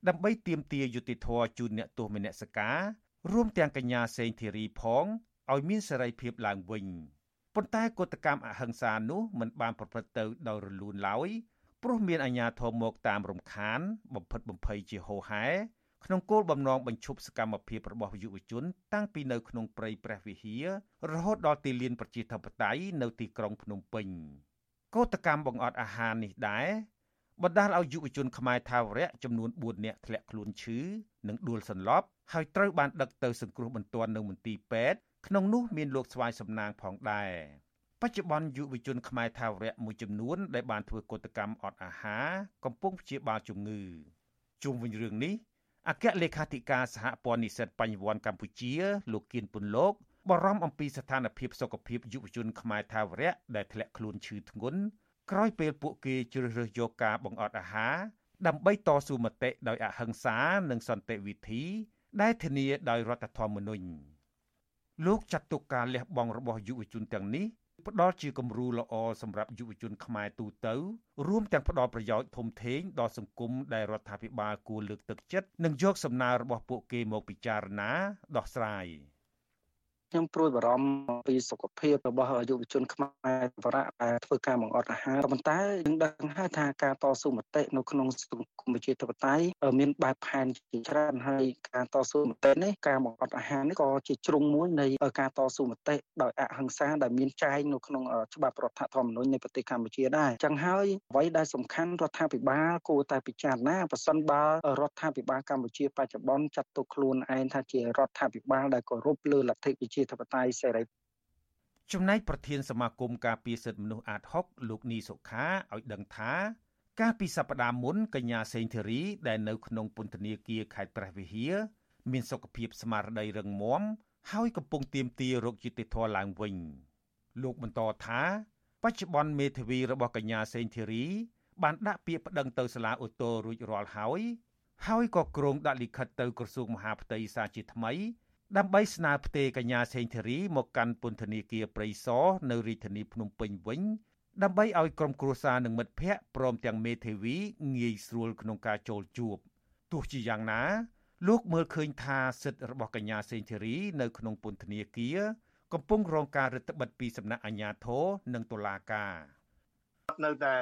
ដើម្បីទាមទារយុត្តិធម៌ជូនអ្នកទោសមនសិការរួមទាំងកញ្ញាសេងធីរីផងឲ្យមានសេរីភាពឡើងវិញប៉ុន្តែកតកម្មអហិង្សានោះមិនបានប្រព្រឹត្តទៅដោយរលូនឡើយព្រោះមានអាជ្ញាធរមកតាមរំខាន បំផិតបំភ័យជាហូរហែ ក្នុងគោលបំណងបញ្ឈប់សកម្មភាពរបស់យុវជន តាំងពីនៅក្នុងព្រៃព្រះវិហាររហូតដល់ទីលានប្រជាធិបតេយ្យនៅទីក្រុងភ្នំពេញកោតកម្មបង្អត់អាហារនេះដែរបណ្ដាលឲ្យយុវជនខ្មែរថាវរៈចំនួន4នាក់ធ្លាក់ខ្លួនឈឺនិងដួលសន្លប់ហើយត្រូវបានដឹកទៅសង្គ្រោះបន្ទាន់នៅមន្ទីរពេទ្យក្នុងនោះមានលោកស្វាយសំណាងផងដែរបច្ចុប្បន្នយុវជនខ្មែរថាវរៈមួយចំនួនដែលបានធ្វើកតកម្មអត់អាហារកំពុងព្យាបាលជំងឺជុំវិញរឿងនេះ អគ្គលេខាធិការសហព័ន្ធនិស្សិតបញ្ញវន្តកម្ពុជា លោកគៀនពុនលោកបារម្ភអំពីស្ថានភាពសុខភាពយុវជនខ្មែរថាវរៈដែលធ្លាក់ខ្លួនឈឺធ្ងន់ក្រោយពេលពួកគេជ្រើសរើសយកការបង្អត់អាហារដើម្បីតស៊ូមតិដោយអហិង្សានិងសន្តិវិធី ដែលធានាដោយរដ្ឋធម្មនុញ្ញលោកចាត់ទុកការលះបង់របស់យុវជនទាំងនេះ ផ្ដល់ជាគំរូល្អសម្រាប់យុវជនខ្មែរទូទៅរួមទាំងផ្ដល់ប្រយោជន៍ធំធេងដល់សង្គមដែលរដ្ឋាភិបាលគួរលើកទឹកចិត្តនិងយកសំណើរបស់ពួកគេមកពិចារណាដោះស្រាយ។ ខ្ញុំព្រួយបារម្ភពីសុខភាពរបស់យុវជនខ្មែរបរៈដែលធ្វើការបង្អត់អាហារប៉ុន្តែយើងដឹងហើយថាការតស៊ូមតិនៅក្នុងសង្គមប្រជាធិបតេយ្យមានបែបផែនជាច្រើនហើយការតស៊ូមតិនេះការបង្អត់អាហារនេះក៏ជាជ្រុងមួយនៃការតស៊ូមតិដោយអហិង្សាដែលមានចែងនៅក្នុងច្បាប់រដ្ឋធម្មនុញ្ញនៃប្រទេសកម្ពុជាដែរចឹងហើយអ្វីដែលសំខាន់រដ្ឋាភិបាលគួរតែពិចារណាប្រសិនបើរដ្ឋាភិបាលកម្ពុជាបច្ចុប្បន្នចាត់ទុកខ្លួនឯងថាជារដ្ឋាភិបាលដែលគោរពលើលទ្ធិប្រជាធិបតេយ្យសេរីចំណែកប្រធានសមាគមការពារសិទ្ធិមនុស្សអាត6លោកនីសុខាឲ្យដឹងថាកាលពីសប្តាហ៍មុនកញ្ញាសេងធីរីដែលនៅក្នុងពន្ធនាគារខេត្តព្រះវិហារមានសុខភាពស្មារតីរឹងមាំហើយកំពុងទៀមទារោគយុតិធធឡើងវិញ លោកបន្តថាបច្ចុប្បន្នមេធាវីរបស់កញ្ញាសេងធីរីបានដាក់ពាក្យប្តឹងទៅសាលាឧទ្ធររួចរាល់ហើយហើយក៏គ្រោងដាក់លិខិតទៅក្រសួងមហាផ្ទៃសារជាថ្មី ដើម្បីស្នើផ្ទេរកញ្ញាសេងធីរីមកកាន់ពន្ធនាគារព្រៃសរនៅរាជធានីភ្នំពេញវិញដើម្បីឲ្យក្រុមគ្រួសារនិងមិត្តភ័ក្តិព្រមទាំងមេធាវីងាយស្រួលក្នុងការចូលជួបទោះជាយ៉ាងណា លោកមើលឃើញថាសិទ្ធិរបស់កញ្ញាសេងធីរីនៅក្នុងពន្ធនាគារកំពុងរងការរឹតបន្តឹងពីសំណាក់អាជ្ញាធរនិងតុលាការនៅតែ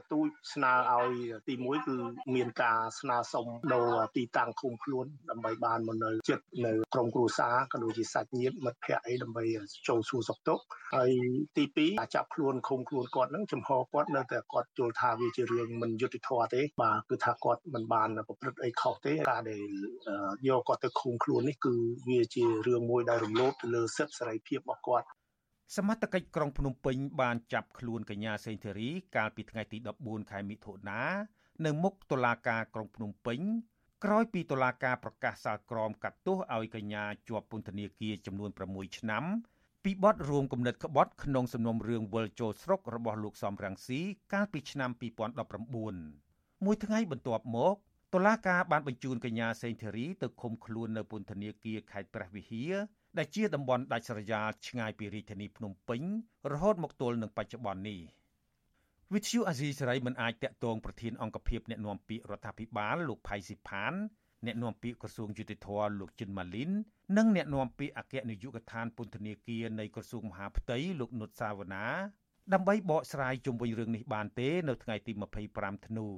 ទទូចស្នើឲ្យទី1គឺមានការស្នើសុំដូរទីតាំងឃុំខ្លួនដើម្បីបានមកនៅចិត្តនៅក្រុមគ្រួសារក៏ដូចជាសាច់ញាតិមិត្តភ័ក្តិអីដើម្បីចូលសួរសុខទុក្ខហើយទី2ការចាប់ខ្លួនឃុំខ្លួនគាត់នឹងចំហគាត់នៅតែគាត់យល់ថាវាជារឿងមិនយុត្តិធម៌ទេបាទគឺថាគាត់មិនបានប្រព្រឹត្តអីខុសទេការដែលយកគាត់ទៅឃុំខ្លួននេះគឺវាជារឿងមួយដែលរំលោភទៅលើសិទ្ធិសេរីភាពរបស់គាត់ សមត្ថកិច្ចក្រុងភ្នំពេញបានចាប់ខ្លួនកញ្ញាសេងធីរី កាលពីថ្ងៃទី14ខែមិថុនានៅមុខតុលាការក្រុងភ្នំពេញក្រោយពីតុលាការប្រកាសសាលក្រមកាត់ទោសឲ្យកញ្ញាជាប់ពន្ធនាគារចំនួន6ឆ្នាំពីបទរួមគំនិតក្បត់ក្នុងសំណុំរឿងវិលចូលស្រុករបស់លោកសំរងស៊ីកាលពីឆ្នាំ2019មួយថ្ងៃបន្ទាប់មកតុលាការបានបញ្ជូនកញ្ញាសេងធីរីទៅឃុំខ្លួននៅពន្ធនាគារខេត្តព្រះវិហារ ដែលជាតំបន់ដាច់ស្រយាលឆ្ងាយពីរាជធានីភ្នំពេញរហូតមកទល់នឹងបច្ចុប្បន្ននេះវិទ្យុអាស៊ីសេរីមិនអាចតាក់ទងប្រធានអង្គភិបអ្នកណែនាំពាក្យរដ្ឋាភិបាលលោកផៃស៊ីផានអ្នកនាំពាក្យក្រសួងយុតិធធលោកជិនម៉ាលីននិងអ្នកនាំពាក្យអគ្គនាយកដ្ឋានពន្ធនាគារនៃក្រសួងមហាផ្ទៃលោកនុតសាវណ្ណាដើម្បីបកស្រាយជុំវិញរឿងនេះបានទេ នៅថ្ងៃទី25ធ្នូ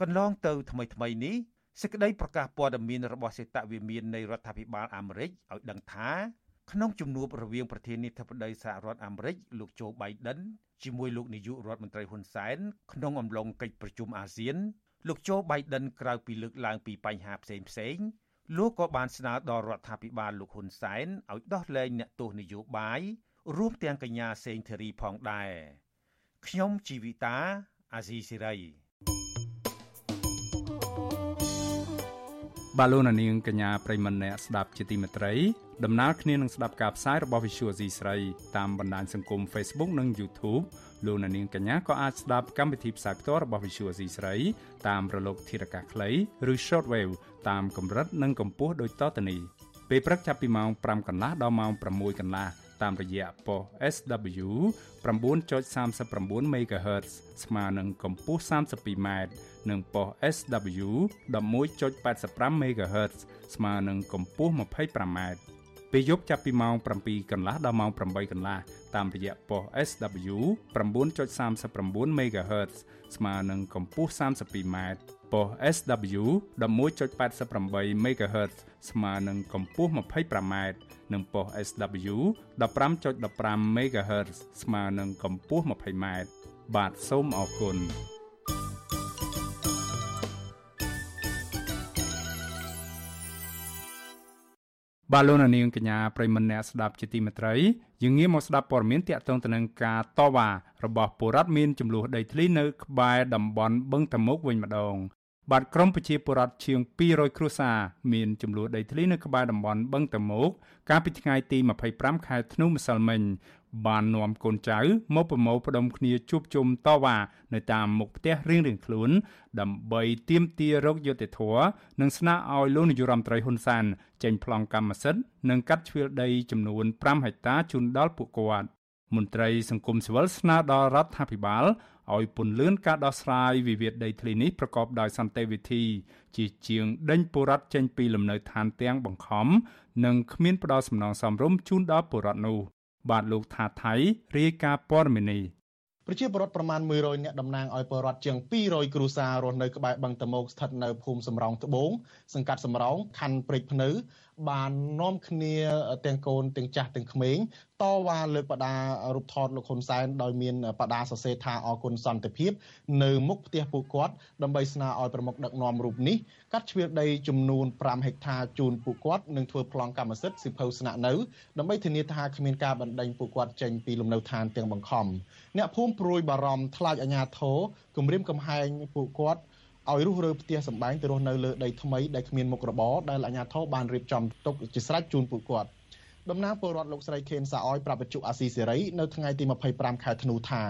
កន្លងទៅថ្មីថ្មីនេះ សេចក្តីប្រកាសព័ត៌មានរបស់សេតវិមាននៃរដ្ឋាភិបាលអាមេរិកឲ្យដឹងថាក្នុងជំនួបរវាងប្រធានាធិបតីសហរដ្ឋអាមេរិកលោកโจ Biden ជាមួយលោកនាយករដ្ឋមន្ត្រីហ៊ុនសែនក្នុងអំឡុងកិច្ចប្រជុំអាស៊ានលោកโจ Biden ក្រៅពីលើកឡើងពីបញ្ហាផ្សេងផ្សេងលោកក៏បានស្នើដល់រដ្ឋាភិបាលលោកហ៊ុនសែនឲ្យដោះលែងអ្នកទោសនយោបាយរួមទាំងកញ្ញាសេងធីរីផងដែរខ្ញុំជីវិតាអាស៊ីសេរី បាទលោកនាងកញ្ញាប្រិមម្នាក់ស្ដាប់ជាទីមេត្រីដំណើរគ្នានឹងស្ដាប់ការផ្សាយរបស់ Visual C ស្រីតាមបណ្ដាញសង្គម Facebook និង YouTube លោកនាងកញ្ញាក៏អាចស្ដាប់កម្មវិធីផ្សាយផ្ទាល់របស់ Visual C ស្រីតាមរលកធារកាសខ្លីឬ Shortwave តាមកម្រិតនិងកម្ពស់ដូចតទៅនេះពេលព្រឹកចាប់ពីម៉ោង5កន្លះដល់ម៉ោង6កន្លះ តាមរយៈប៉ុស SW 9.39 MHz ស្មើនឹងកម្ពស់ 32m និងប៉ុស SW 11.85 MHz ស្មើនឹងកម្ពស់ 25m ពេលយប់ចាប់ពីម៉ោង7កន្លះដល់ម៉ោង8កន្លះតាមរយៈប៉ុស SW 9.39 MHz ស្មើនឹងកម្ពស់ 32m ប៉ុស SW 11.88 MHz ស្មើនឹងកម្ពស់ 25m និងប៉ុស SW 15.15 MHz ស្មើនឹងកម្ពស់ 20m បាទសូមអរគុណបាទលោកនាងកញ្ញាប្រិមម្នាក់ស្ដាប់ជាទីមេត្រីយើងងាកមកស្ដាប់ព័ត៌មានទាក់ទងទៅនឹងការតវ៉ារបស់ពលរដ្ឋមានចំនួនដីធ្លីនៅក្បែរតំបន់បឹងតមុកវិញម្ដង បាទក្រមប្រជាពលរដ្ឋជាង200គ្រួសារមានចំនួនដីធ្លីនៅក្បែរតំបន់បឹងតមោកកាលពីថ្ងៃទី25ខែធ្នូម្សិលមិញបាននាំកូនចៅមកប្រមូលផ្ដុំគ្នាជួបជុំតវ៉ានៅតាមមុខផ្ទះរៀងៗខ្លួន ដើម្បីទាមទាររកយុត្តិធម៌និងស្នើឲ្យលោកនាយរដ្ឋមន្ត្រីហ៊ុនសែនចេញប្លង់កម្មសិទ្ធិនិងកាត់ជ្រឿដីចំនួន5ហិកតាជូនដល់ពួកគាត់មន្ត្រីសង្គមស៊ីវិលស្នើដល់រដ្ឋាភិបាល ឲ្យពន្លឿនការដោះស្រាយវិវាទដីធ្លីនេះប្រកបដោយសន្តិវិធី ជាជាងដេញបុរដ្ឋចេញពីលំនៅឋានទាំងបង្ខំនិងគ្មានផ្ដោតសំណងសំរុំជូនដល់បុរដ្ឋនោះបាទលោកថាថៃរាយការណ៍ព័ត៌មាននេះប្រជាពលរដ្ឋប្រមាណ100នាក់តំណាងឲ្យពលរដ្ឋជាង200គ្រួសាររស់នៅក្បែរបឹងតមោកស្ថិតនៅភូមិសំរោងត្បូងសង្កាត់សំរោងខណ្ឌព្រែកភ្នៅ បាននាំគ្នាទាំងកូនទាំងចាស់ទាំងក្មេងតវ៉ាលើកបដារូបថតលោកហ៊ុនសែនដោយមានបដាសរសេរថាអគុណសន្តិភាព នៅមុខផ្ទះពួកគាត់ដើម្បីស្នើឲ្យប្រមុខដឹកនាំរូបនេះកាត់ជ្រឿដីចំនួន5ហិកតាជូនពួកគាត់និងធ្វើប្លង់កម្មសិទ្ធិសិភៅស្នាក់នៅដើម្បីធានាថាគ្មានការបណ្តេញពួកគាត់ចេញពីលំនៅឋានទាំងបង្ខំអ្នកភូមិព្រួយបារម្ភថ្លាចអាញាធរគម្រាមកំហែងពួកគាត់ ឲ្យរុះរើផ្ទះសម្បែងទៅរស់នៅលើដីថ្មីដែលគ្មានមុខរបរដែលអាជ្ញាធរបានរៀបចំទុកជាស្រេចជូនពួកគាត់តំណាងពលរដ្ឋលោកស្រីខេនសាអយប្រាប់វិទ្យុអាស៊ីសេរីនៅថ្ងៃទី25ខែធ្នូថា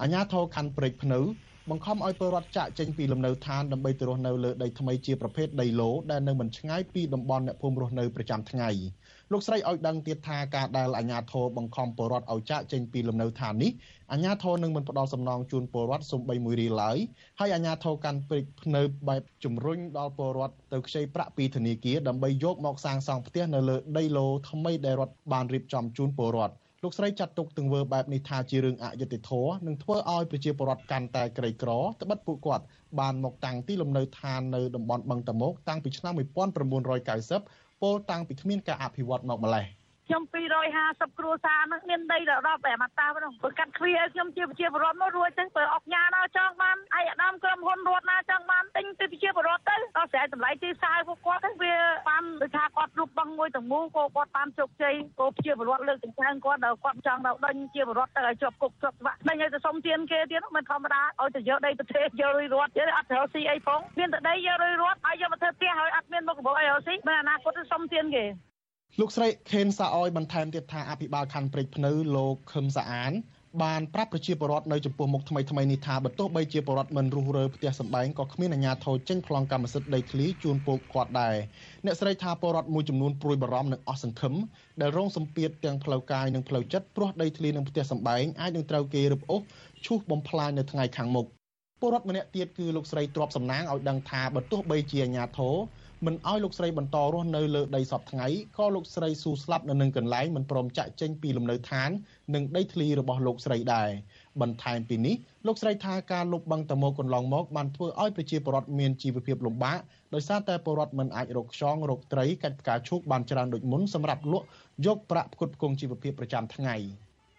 អាជ្ញាធរខណ្ឌព្រែកភ្នៅបង្ខំឲ្យពលរដ្ឋចាក់ចេញពីលំនៅឋានដើម្បីទៅរស់នៅលើដីថ្មីជាប្រភេទដីឡូដែលនៅមិនឆ្ងាយពីតំបន់អ្នកភូមិរស់នៅប្រចាំថ្ងៃ លោកស្រីឲ្យដឹងទៀតថាការដែលអាជ្ញាធរបង្ខំពលរដ្ឋឲ្យចាក់ចេញពីលំនៅឋាននេះអាជ្ញាធរនឹងមិនផ្ដល់សំណងជូនពលរដ្ឋសំបីមួយរៀលឡើយហើយអាជ្ញាធរកាន់ព្រឹកភ្នៅបែបជំរុញដល់ពលរដ្ឋទៅខ្ចីប្រាក់ពីធនាគារដើម្បីយកមកសាងសង់ផ្ទះនៅលើដីឡូថ្មីដែលរដ្ឋបានរៀបចំជូនពលរដ្ឋលោកស្រីចាត់ទុកទង្វើបែបនេះថាជារឿងអយុត្តិធម៌និងធ្វើឲ្យប្រជាពលរដ្ឋកាន់តែក្រីក្រត្បិតពួកគាត់បានមកតាំងទីលំនៅឋាននៅតំបន់បឹងតមោកតាំងពីឆ្នាំ1990 ពោលតាំងពីគ្មានការអភិវឌ្ឍមកម្លេះ ខ្ញុំ250គ្រួសារហ្នឹងមានដីដល់10តែមកតាហ្នឹងបើកាត់គ្រាខ្ញុំជាប្រជាពលរដ្ឋមករួចទៅបើអុកញ៉ាដល់ចង់បានឯអាដាមក្រុមហ៊ុនរដ្ឋណាចង់បានទិញទៅប្រជាពលរដ្ឋទៅដល់ស្រែតម្លៃទីផ្សារពួកគាត់ទៅវាបានដូចថាគាត់រូបបងមួយទាំងមូលក៏គាត់បានជោគជ័យក៏ប្រជាពលរដ្ឋលើកទាំងច្រើនគាត់ដល់គាត់ចង់ដល់ដេញជាពលរដ្ឋទៅឲ្យជាប់គុកជាប់ច្បាប់ដេញឲ្យទៅសុំទានគេទៀតមិនធម្មតាឲ្យទៅយកដីប្រទេសយករុយរត់យកអត់ត្រូវស៊ីអីផងមានតែដីយករុយរត់ឲ្យយកមកធ្វើផ្ទះឲ្យអត់មានមុខរបរអីឲ្យស៊ីមិនអនាគតទៅសុំទានគេ លោកស្រីខេនសាអយបន្ថែមទៀតថាអភិបាលខណ្ឌព្រែកភ្នៅលោកខឹមសាអានបានប្រាប់ប្រជាពលរដ្ឋនៅចំពោះមុខថ្មីថ្មីនេះថាបើទោះបីជាពលរដ្ឋមិនរុះរើផ្ទះសម្បែងក៏គ្មានអាជ្ញាធរចេញប្លង់កម្មសិទ្ធិដីធ្លីជូនពួកគាត់ដែរអ្នកស្រីថាពលរដ្ឋមួយចំនួនព្រួយបារម្ភនិងអស់សង្ឃឹមដែលរងសម្ពាធទាំងផ្លូវកាយនិងផ្លូវចិត្តព្រោះដីធ្លីនិងផ្ទះសម្បែងអាចនឹងត្រូវគេរឹបអូសឈូសបំផ្លាញនៅថ្ងៃខាងមុខពលរដ្ឋម្នាក់ទៀតគឺលោកស្រីទ្របសំណាងឲ្យដឹងថាបើទោះបីជាអាជ្ញាធរ មិនឲ្យលោកស្រីបន្តរស់នៅលើដីសពថ្ងៃក៏លោកស្រីស៊ូស្លាប់នៅនឹងកន្លែងមិនព្រមចាក់ចេញពីលំនៅឋាន និងដីធ្លីរបស់លោកស្រីដែរបន្ថែមពីនេះលោកស្រីថាការលុបបង្កតមកកន្លងមកបានធ្វើឲ្យប្រជាពលរដ្ឋមានជីវភាពលំបាកដោយសារតែពលរដ្ឋមិនអាចរកខ្យងរកត្រីកាច់ផ្កាឈូកបានច្រើនដូចមុនសម្រាប់លក់យកប្រាក់ផ្គត់ផ្គង់ជីវភាពប្រចាំថ្ងៃ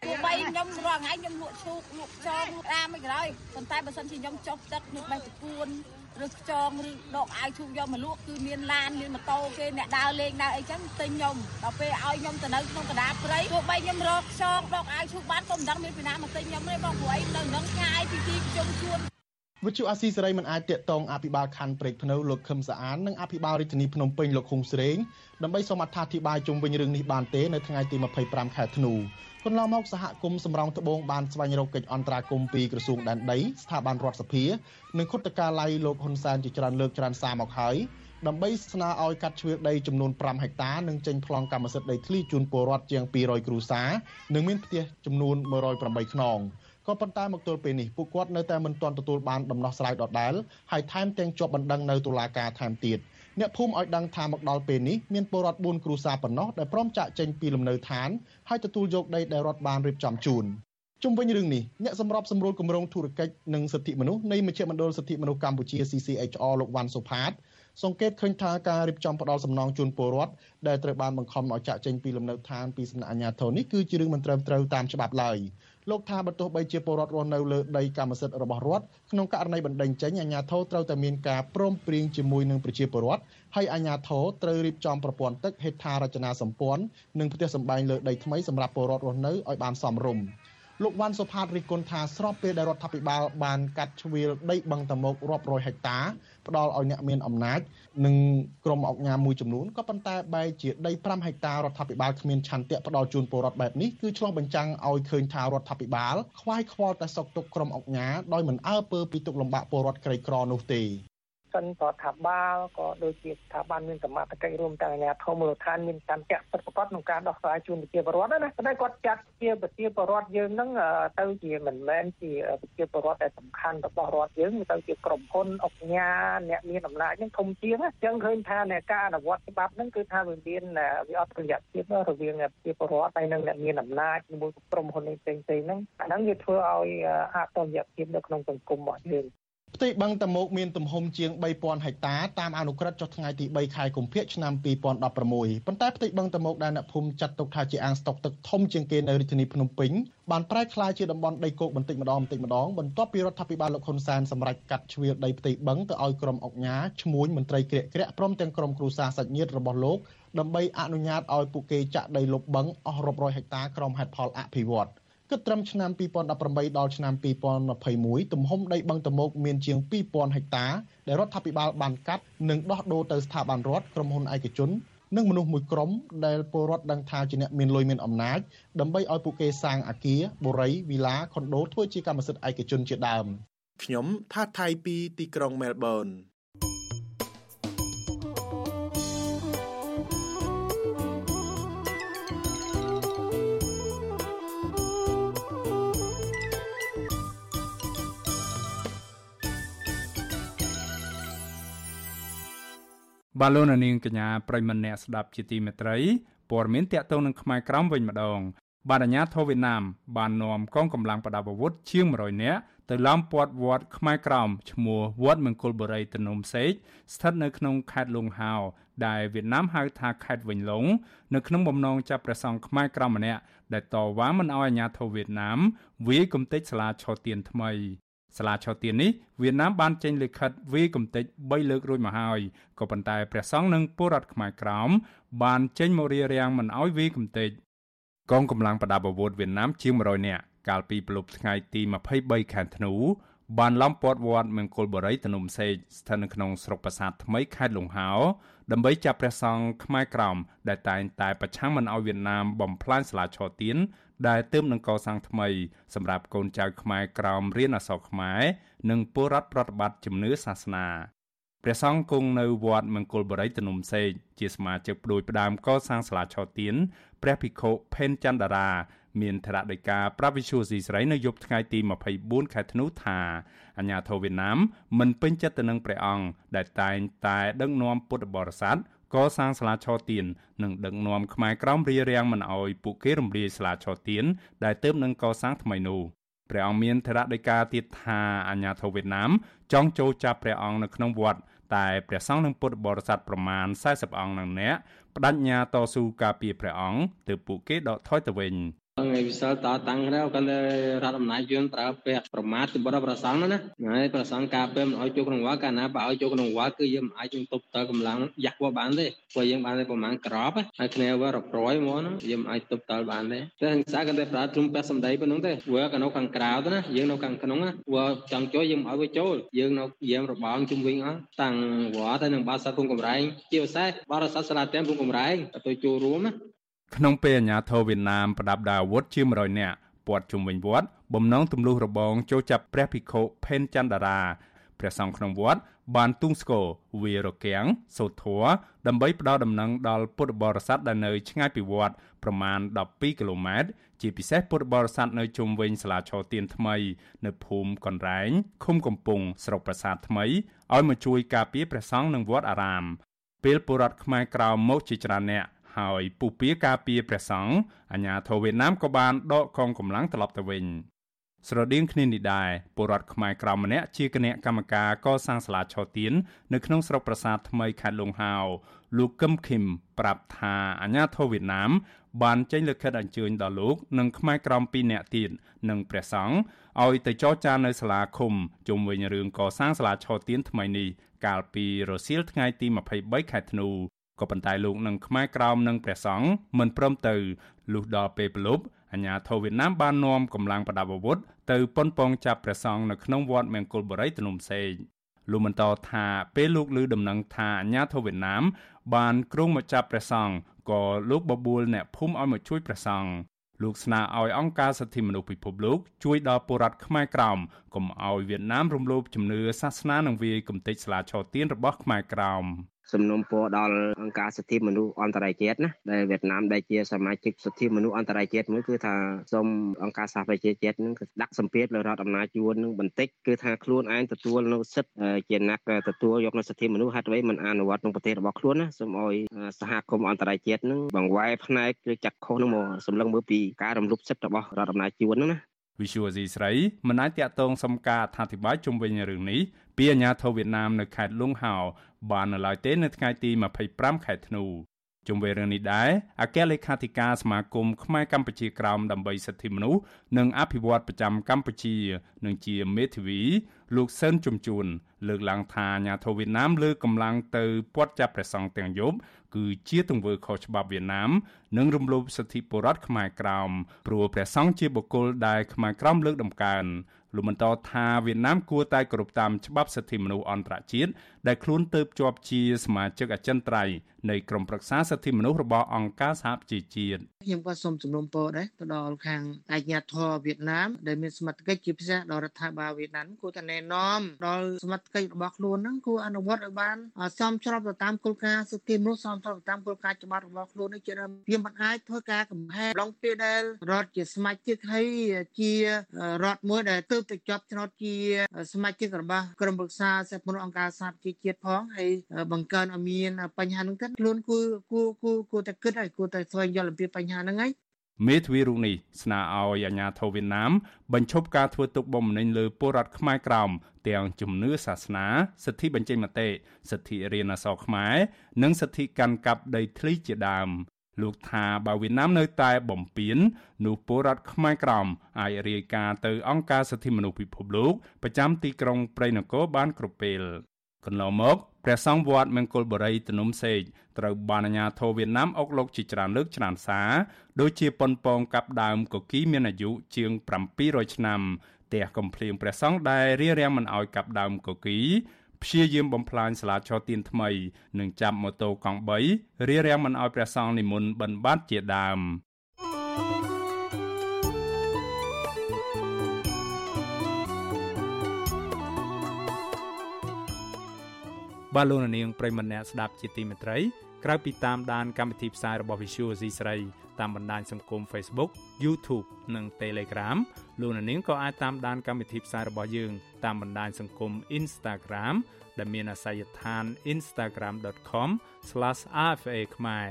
ទោះបីខ្ញុំរាល់ថ្ងៃខ្ញុំលក់ឈូកលក់ខ្យងរាមិនក្រោយប៉ុន្តែបើសិនជាខ្ញុំចុះទឹកខ្ញុំបេះតគួន ឬខ្យងឬដកអាវឈូកយកមកលក់គឺមានឡានមានម៉ូតូគេអ្នកដើរលេងដើរអីចឹងទិញខ្ញុំដល់ពេលឲ្យខ្ញុំទៅនៅក្នុងកណ្ដាលព្រៃទោះបីខ្ញុំរកខ្យងដកអាវឈូកបានក៏មិនដឹងមានពីណាមកទិញខ្ញុំទេបងព្រោះអីនៅនឹងឆ្ងាយពីទីប្រជុំជួន វិទ្យុអាស៊ីសេរីមិនអាចតាកតងអភិបាលខណ្ឌព្រែកភ្នៅលោកខឹមសាអាននិងអភិបាលរាជធានីភ្នំពេញលោកឃុងស្រេងដើម្បីសូមអត្ថាធិប្បាយជុំវិញរឿងនេះបានទេនៅថ្ងៃទី25ខែធ្នូកន្លងមកសហគមន៍សំរងត្បូងបានស្វែងរកកិច្ចអន្តរាគមន៍ពីក្រសួងដែនដីស្ថាប័នរដ្ឋសភានិងគុតកាឡៃលោកហ៊ុនសែនជាច្រើនលើកច្រើនសារមកហើយដើម្បីស្នើឲ្យកាត់ជ្រឿដីចំនួន5ហិកតានិងចេញប្លង់កម្មសិទ្ធិដីធ្លីជូនពលរដ្ឋជាង200គ្រួសារនិងមានផ្ទះចំនួន108ខ្នង ក៏ប៉ុន្តែមកទល់ពេលនេះពួកគាត់នៅតែមិនទាន់ទទួលបានដំណោះស្រាយដដែលហើយថែមទាំងជាប់បណ្ដឹងនៅតុលាការថែមទៀត។អ្នកភូមិឲ្យដឹងថាមកដល់ពេលនេះមានពលរដ្ឋ4គ្រួសារប៉ុណ្ណោះដែលព្រមចាក់ចេញពីលំនៅឋានហើយទទួលយកដីដែលរដ្ឋបានរៀបចំជូនជុំវិញរឿងនេះអ្នកសម្របសម្រួលគម្រោងធុរកិច្ចនិងសិទ្ធិមនុស្សនៃមជ្ឈមណ្ឌលសិទ្ធិមនុស្សកម្ពុជា CCHR លោកវ៉ាន់សុផាតសង្កេតឃើញថាការរៀបចំផ្ដាល់សំណងជូនពលរដ្ឋដែលត្រូវបានបង្ខំឲ្យចាក់ចេញពីលំនៅឋានពីសំណាក់អាជ្ញាធរនេះគឺជារឿងមិនត្រឹមត្រូវតាមច្បាប់ឡើយ លោកថាបើទោះបីជាពលរដ្ឋរស់នៅលើដីកម្មសិទ្ធិរបស់រដ្ឋក្នុងករណីបណ្តេញចេញអាជ្ញាធរត្រូវតែមានការព្រមព្រៀងជាមួយនឹងប្រជាពលរដ្ឋហើយអាជ្ញាធរត្រូវរៀបចំប្រព័ន្ធទឹកហេដ្ឋារចនាសម្ព័ន្ធនិងផ្ទះសម្បែងលើដីថ្មីសម្រាប់ពលរដ្ឋរស់នៅឲ្យបានសមរម្យ លោកវ៉ាន់សុផាតរិះគន់ថាស្របពេលដែលរដ្ឋាភិបាលបានកាត់ជ្រៀលដីបឹងតមោករាប់រយហិកតាផ្ដល់ឲ្យអ្នកមានអំណាចនិងក្រុមអង្គការមួយចំនួនក៏ប៉ុន្តែបែរជាដី5ហិកតារដ្ឋាភិបាលគ្មានឆន្ទៈផ្ដល់ជូនពលរដ្ឋបែបនេះគឺឆ្លុះបញ្ចាំងឲ្យឃើញថារដ្ឋាភិបាលខ្វាយខ្វល់តែសុកទុកក្រុមអង្គការដោយមិនអើពើពីទុកលំបាកពលរដ្ឋក្រីក្រនោះទេ សិនរដ្ឋាភិបាលក៏ដូចជាស្ថាប័នមានសមត្ថកិច្ចរួមទាំងអាជ្ញាធរមូលដ្ឋានមានតាមចាក់ពិតប្រាកដក្នុងការដោះស្រាយជូនប្រជាពលរដ្ឋណាប៉ុន្តែគាត់ចាត់ជាប្រជាពលរដ្ឋយើងហ្នឹងទៅជាមិនមែនជាប្រជាពលរដ្ឋដែលសំខាន់របស់រដ្ឋយើងទៅជាក្រុមហ៊ុនអង្គការអ្នកមានអំណាចហ្នឹងធំជាងអញ្ចឹងឃើញថានៃការអនុវត្តច្បាប់ហ្នឹងគឺថាវាមានវាអត់ប្រយ័ត្នភាពរវាងប្រជាពលរដ្ឋហើយនិងអ្នកមានអំណាចជាមួយក្រុមហ៊ុនផ្សេងៗហ្នឹងអាហ្នឹងវាធ្វើឲ្យអតយភាពនៅក្នុងសង្គមរបស់យើង ផ្ទៃបឹងតមោកមានទំហំជាង3000ហិកតាតាមអនុក្រឹត្យចុះថ្ងៃទី3ខែកុម្ភៈឆ្នាំ2016ប៉ុន្តែផ្ទៃបឹងតមោកដែលអ្នកភូមិចាត់ទុកថាជាអាងស្តុកទឹកធំជាងគេនៅរាជធានីភ្នំពេញបានប្រែក្លាយជាតំបន់ដីគោកបន្តិចម្ដងបន្តិចម្ដងបន្ទាប់ពីរដ្ឋាភិបាលលោកហ៊ុនសែនសម្រេចកាត់ជ្រៀលដីផ្ទៃបឹងទៅឲ្យក្រុមអង្គការឈ្មួញមន្ត្រីក្រាកក្រាក់ព្រមទាំងក្រុមគ្រួសារសាច់ញាតិរបស់លោកដើម្បីអនុញ្ញាតឲ្យពួកគេចាក់ដីលុបបឹងអស់រាប់រយហិកតាក្រុមហេតុផលអភិវឌ្ឍន៍ គិតត្រឹមឆ្នាំ2018ដល់ឆ្នាំ2021ទំហំដីបឹងតមោកមានជាង2000ហិកតាដែលរដ្ឋាភិបាលបានកាត់និងដោះដូរទៅស្ថាប័នរដ្ឋក្រុមហ៊ុនឯកជននិងមនុស្សមួយក្រុមដែលពលរដ្ឋដឹងថាជាអ្នកមានលុយមានអំណាចដើម្បីឲ្យពួកគេសាងអគារបូរីវីឡាខុនដូធ្វើជាកម្មសិទ្ធិឯកជនជាដើមខ្ញុំថាថៃពីទីក្រុងមែលប៊ន បាទលោកនាងកញ្ញាប្រិមម្នាក់ស្ដាប់ជាទីមេត្រីព័ត៌មានតកតងនឹងខ្មែរក្រមវិញម្ដង បាទអាញាធរវៀតណាមបាននាំកងកម្លាំងប្រដាប់អាវុធជាង100នាក់ទៅឡោមព័ទ្ធវត្តខ្មែរក្រមឈ្មោះវត្តមង្គលបុរីតនំសេកស្ថិតនៅក្នុងខេត្តលង្ហោដែលវៀតណាមហៅថាខេត្តវិញឡុងនៅក្នុងបំណងចាប់ព្រះសង្ឃខ្មែរក្រមម្នាក់ដែលតវ៉ាមិនឲ្យអាញាធរវៀតណាមវាយគំទេចសាលាឆោទៀនថ្មី សាលាឆោទៀននេះវៀតណាមបានចេញលិខិតវាយកំទេច3លើករួចមកហើយក៏ប៉ុន្តែព្រះសង្ឃនិងពលរដ្ឋខ្មែរក្រោមបានចេញមករារាំងមិនឲ្យវាយកំទេចកងកម្លាំងប្រដាប់អាវុធវៀតណាមជាង100នាក់កាលពីប្រលប់ថ្ងៃទី23ខែធ្នូបានឡំពាត់វត្តមង្គលបុរីតនំសេកស្ថិតនៅក្នុងស្រុកប្រាសាទថ្មីខេត្តលង្ហោដើម្បីចាប់ព្រះសង្ឃខ្មែរក្រមដែលតែងតែប្រឆាំងមិនឲ្យវៀតណាមបំផ្លាញសាលាឆោទៀន ដែលទើបនឹងកសាងថ្មី សម្រាប់កូនចៅខ្មែរក្រោមរៀនអក្សរខ្មែរនិងពលរដ្ឋប្រតិបត្តិជំនឿសាសនាព្រះសង្ឃគង់នៅវត្តមង្គលបរិយទនុំសេកជាសមាជិកព្រួយផ្ដាំកសាងសាលាឆោទៀនព្រះភិក្ខុផេនច័ន្ទតារា មានធរដីកាប្រវិសុស៊ីស្រីនៅយប់ថ្ងៃទី24ខែធ្នូថាអាញាធរវៀតណាមមិនពេញចិត្តទៅនឹងព្រះអង្គដែលតែងតែដឹកនាំពុទ្ធបរិស័ទ កសាងសាលាឆោទៀននិងដឹកនាំខ្មែរក្រមរារាំងមិនអោយពួកគេរំលាយសាលាឆោទៀនដែលទើបនឹងកសាងថ្មីនោះព្រះអង្គមានធរដីកាទៀតថាអាញាធរវៀតណាមចង់ចូលចាប់ព្រះអង្គនៅក្នុងវត្តតែព្រះសង្ឃនិងពុទ្ធបរិស័ទប្រមាណ40អង្គនឹងអ្នកបដិញ្ញាតស៊ូការពារព្រះអង្គទើបពួកគេដកថយទៅវិញ ថ្ងៃវិសិលតតាំងទៅកាន់តែរដ្ឋអំណាចយើងប្រើពាក្យប្រមាថទៅបរិប្រសងណាហើយប្រសងការពេលមិនឲ្យចូលក្នុងវត្តកាលណាបើឲ្យចូលក្នុងវត្តគឺយើងមិនអាចយើងទប់តកម្លាំងយ៉ាស់វត្តបានទេព្រោះយើងបានតែប្រមាណក្របហើយគ្នាវត្តប្រយមកណាយើងមិនអាចទប់តបានទេតែហិង្សាកាន់តែប្រើទ្រឹមពាក់សម្ដីប៉ុណ្្នឹងទេវត្តក៏នៅខាងក្រៅទៅណាយើងនៅខាងក្នុងណាវត្តចង់ចូលយើងមិនឲ្យវាចូលយើងនៅយាមរបងជុំវិញអស់តាំងវត្តទៅនឹងបាសាគុំកំរែងជាពិសេសបរិស័ទសាលាទាំងគុំកំរែងទៅចូលរួមណា ក្នុងពេលអាញាធរវៀតណាមប្រដាប់ដាវអាវុធជា100នាក់ព័ទ្ធជុំវិញវត្តបំណងទម្លុះរបងចូលចាប់ព្រះភិក្ខុផេនច័ន្ទតារាព្រះសង្ឃក្នុងវត្តបានទុងស្គរវារកាំងសូត្រធัวដើម្បីផ្ដល់ដំណឹងដល់ពុទ្ធបរិស័ទដែលនៅឆ្ងាយពីវត្តប្រមាណ12គីឡូម៉ែត្រជាពិសេសពុទ្ធបរិស័ទនៅជុំវិញសាលាឆោទៀនថ្មី នៅភូមិកនរែងឃុំកំពង់ស្រុកប្រាសាទថ្មីឲ្យមកជួយការពារព្រះសង្ឃនិងវត្តអារាមពេលបុរដ្ឋខ្មែរក្រៅមកជាច្រើនអ្នក ហើយពុះពៀការពារព្រះសង្ឃអាញាធរវៀតណាមក៏បានដកកងកម្លាំងត្រឡប់ទៅវិញស្រដៀងគ្នានេះដែរពលរដ្ឋខ្មែរក្រៅម្នាក់ជាគណៈកម្មការកសាងសាលាឆោទៀននៅក្នុងស្រុកប្រាសាទថ្មីខេត្តលង្ហោលោកកឹមឃឹមប្រាប់ថាអាញាធរវៀតណាម បានចេញលិខិតអញ្ជើញដល់លោកនិងខ្មែរក្រម2នាក់ទៀតនិងព្រះសង្ឃឲ្យទៅចរចានៅសាលាឃុំជុំវិញរឿងកសាងសាលាឆោទៀនថ្មីនេះកាលពីរសៀលថ្ងៃទី23ខែធ្នូ ក៏ប៉ុន្តែលោកនឹងខ្មែរក្រោមនិងព្រះសង្ឃមិនព្រមទៅលុះដល់ពេលប្រលប់អាញាធរវៀតណាមបាននាំកម្លាំងប្រដាប់អាវុធទៅប៉ុនប៉ងចាប់ព្រះសង្ឃនៅក្នុងវត្តមង្គលបុរីភ្នំសេកលោកបន្តថាពេលលោកឮដំណឹងថាអាញាធរវៀតណាមបានគ្រងមកចាប់ព្រះសង្ឃក៏លោកបបួលអ្នកភូមិឲ្យមកជួយព្រះសង្ឃលោកស្នើឲ្យអង្គការសិទ្ធិមនុស្សពិភពលោកជួយដល់ពលរដ្ឋខ្មែរក្រោមកុំឲ្យវៀតណាមរំលោភជំនឿសាសនានិងវាយកំទេចស្លាឆោទៀនរបស់ខ្មែរក្រោម សំណុំពរដល់អង្គការសិទ្ធិមនុស្សអន្តរជាតិណាដែលវៀតណាមដែលជាសមាជិកសិទ្ធិមនុស្សអន្តរជាតិមួយគឺថាសូមអង្គការសហប្រជាជាតិនឹងដាក់សម្ពាធលើរដ្ឋអំណាចយួននឹងបន្តិចគឺថាខ្លួនឯងទទួលនៅសិទ្ធិជាអ្នកទទួលយកនៅសិទ្ធិមនុស្សហេតុអ្វីមិនអនុវត្តក្នុងប្រទេសរបស់ខ្លួនណាសូមឲ្យសហគមន៍អន្តរជាតិនឹងបង្វែរផ្នែកឬចាត់ខុសនឹងមកសម្លឹងមើលពីការរំលោភសិទ្ធិរបស់រដ្ឋអំណាចយួនហ្នឹងណាវិសុវស៊ីស្រីមិនអាចតាក់ទងសំការអធិប្បាយជុំវិញរឿងនេះពីអាញាធរវៀតណាមនៅខេត្តលង្ហោ បាននៅឡើយទេនៅថ្ងៃទី25ខែធ្នូជុំវិញរឿងនេះដែរអគ្គលេខាធិការសមាគមខ្មែរកម្ពុជាក្រោមដើម្បីសិទ្ធិមនុស្សនិងអភិវឌ្ឍប្រចាំកម្ពុជានិងជាមេធាវី លោកសឿនជំជួន លើកឡើងថាអាញាធរវៀតណាមលើកកម្លាំងទៅពាត់ចាប់ព្រះសង្ឃទាំងយប់គឺជាទង្វើខុសច្បាប់វៀតណាម និងរំលោភសិទ្ធិពលរដ្ឋខ្មែរក្រោមព្រោះព្រះសង្ឃជាបុគ្គលដែលខ្មែរក្រោមលើកដំកើង លោកបន្តថាវៀតណាមគួរតែគោរពតាមច្បាប់សិទ្ធិមនុស្សអន្តរជាតិដែលខ្លួនទៅជាប់ជាសមាជិកអចិន្ត្រៃយ៍នៃក្រុមប្រឹក្សាសិទ្ធិមនុស្សរបស់អង្គការសហប្រជាជាតិខ្ញុំក៏សូមជំនុំពរដែរទៅដល់ខាងអាជ្ញាធរវៀតណាមដែលមានសមត្ថកិច្ចជាពិសេសដល់រដ្ឋាភិបាលវៀតណាមគួរតែណែនាំដល់សមត្ថកិច្ចរបស់ខ្លួនហ្នឹងគួរអនុវត្តឲ្យបានសមស្របទៅតាមគោលការណ៍សិទ្ធិមនុស្សសមស្របទៅតាមគោលការណ៍ច្បាប់របស់ខ្លួននេះជាដើមវាមិនអាចធ្វើការកំហែងឡងពេលដែលរដ្ឋជាសមាជិកហើយជារដ្ឋមួយដែលទើបទៅជាប់ឆ្នោតជាសមាជិករបស់ក្រុមប្រឹក្សាសិទ្ធិមនុស្សអង្គការសហប្រជាជាតិផងហើយបង្កើនឲ្យមានបញ្ហានោះទៅខ្លួនគួរគួរគួរគួរតែគិតហើយគួរតែស្វែងយល់អំពីបញ្ហាហ្នឹងហើយមេធាវីរូបនេះស្នើឲ្យអាជ្ញាធរវៀតណាមបញ្ឈប់ការធ្វើទុកបុកម្នេញលើពលរដ្ឋខ្មែរក្រោមទាំងជំនឿសាសនាសិទ្ធិបញ្ចេញមតិសិទ្ធិរៀនអក្សរខ្មែរនិងសិទ្ធិកាន់កាប់ដីធ្លីជាដើម លោកថាបើវៀតណាមនៅតែបំពេញនោះពលរដ្ឋខ្មែរក្រមអាចរាយការណ៍ទៅអង្គការសិទ្ធិមនុស្សពិភពលោកប្រចាំទីក្រុងព្រៃនគរបានគ្រប់ពេលកន្លងមកព្រះសង្ឃវត្តមង្គលបុរីទនុំសេកត្រូវបានអាជ្ញាធរវៀតណាមអុកលោកជាច្រើនលើកច្រើនសារដូចជាប៉ុនប៉ងកាប់ដើមកគីមានអាយុជាង700ឆ្នាំផ្ទះកំភ្លៀងព្រះសង្ឃដែលរៀបរៀងមិនអោយកាប់ដើមកគី ព្យាយាមបំផ្លាញសាលាឆោទៀនថ្មី និងចាប់ម៉ូតូកង់3រៀបរៀងមិនអោយព្រះសង្ឃនិមន្តបិណ្ឌបាតជាដើមបបាទលោកនាងប្រិមម្នាក់ស្ដាប់ជាទីមេត្រីក្រៅពីតាមដានកម្មវិធីផ្សាយរបស់ Visual C ស្រី តាមបណ្ដាញសង្គម Facebook YouTube និង Telegram លោកនាងក៏អាចតាមដានកម្មវិធីផ្សាយរបស់យើង តាមបណ្ដាញសង្គម Instagram ដែលមានអាសយដ្ឋាន instagram.com/rfa ខ្មែរ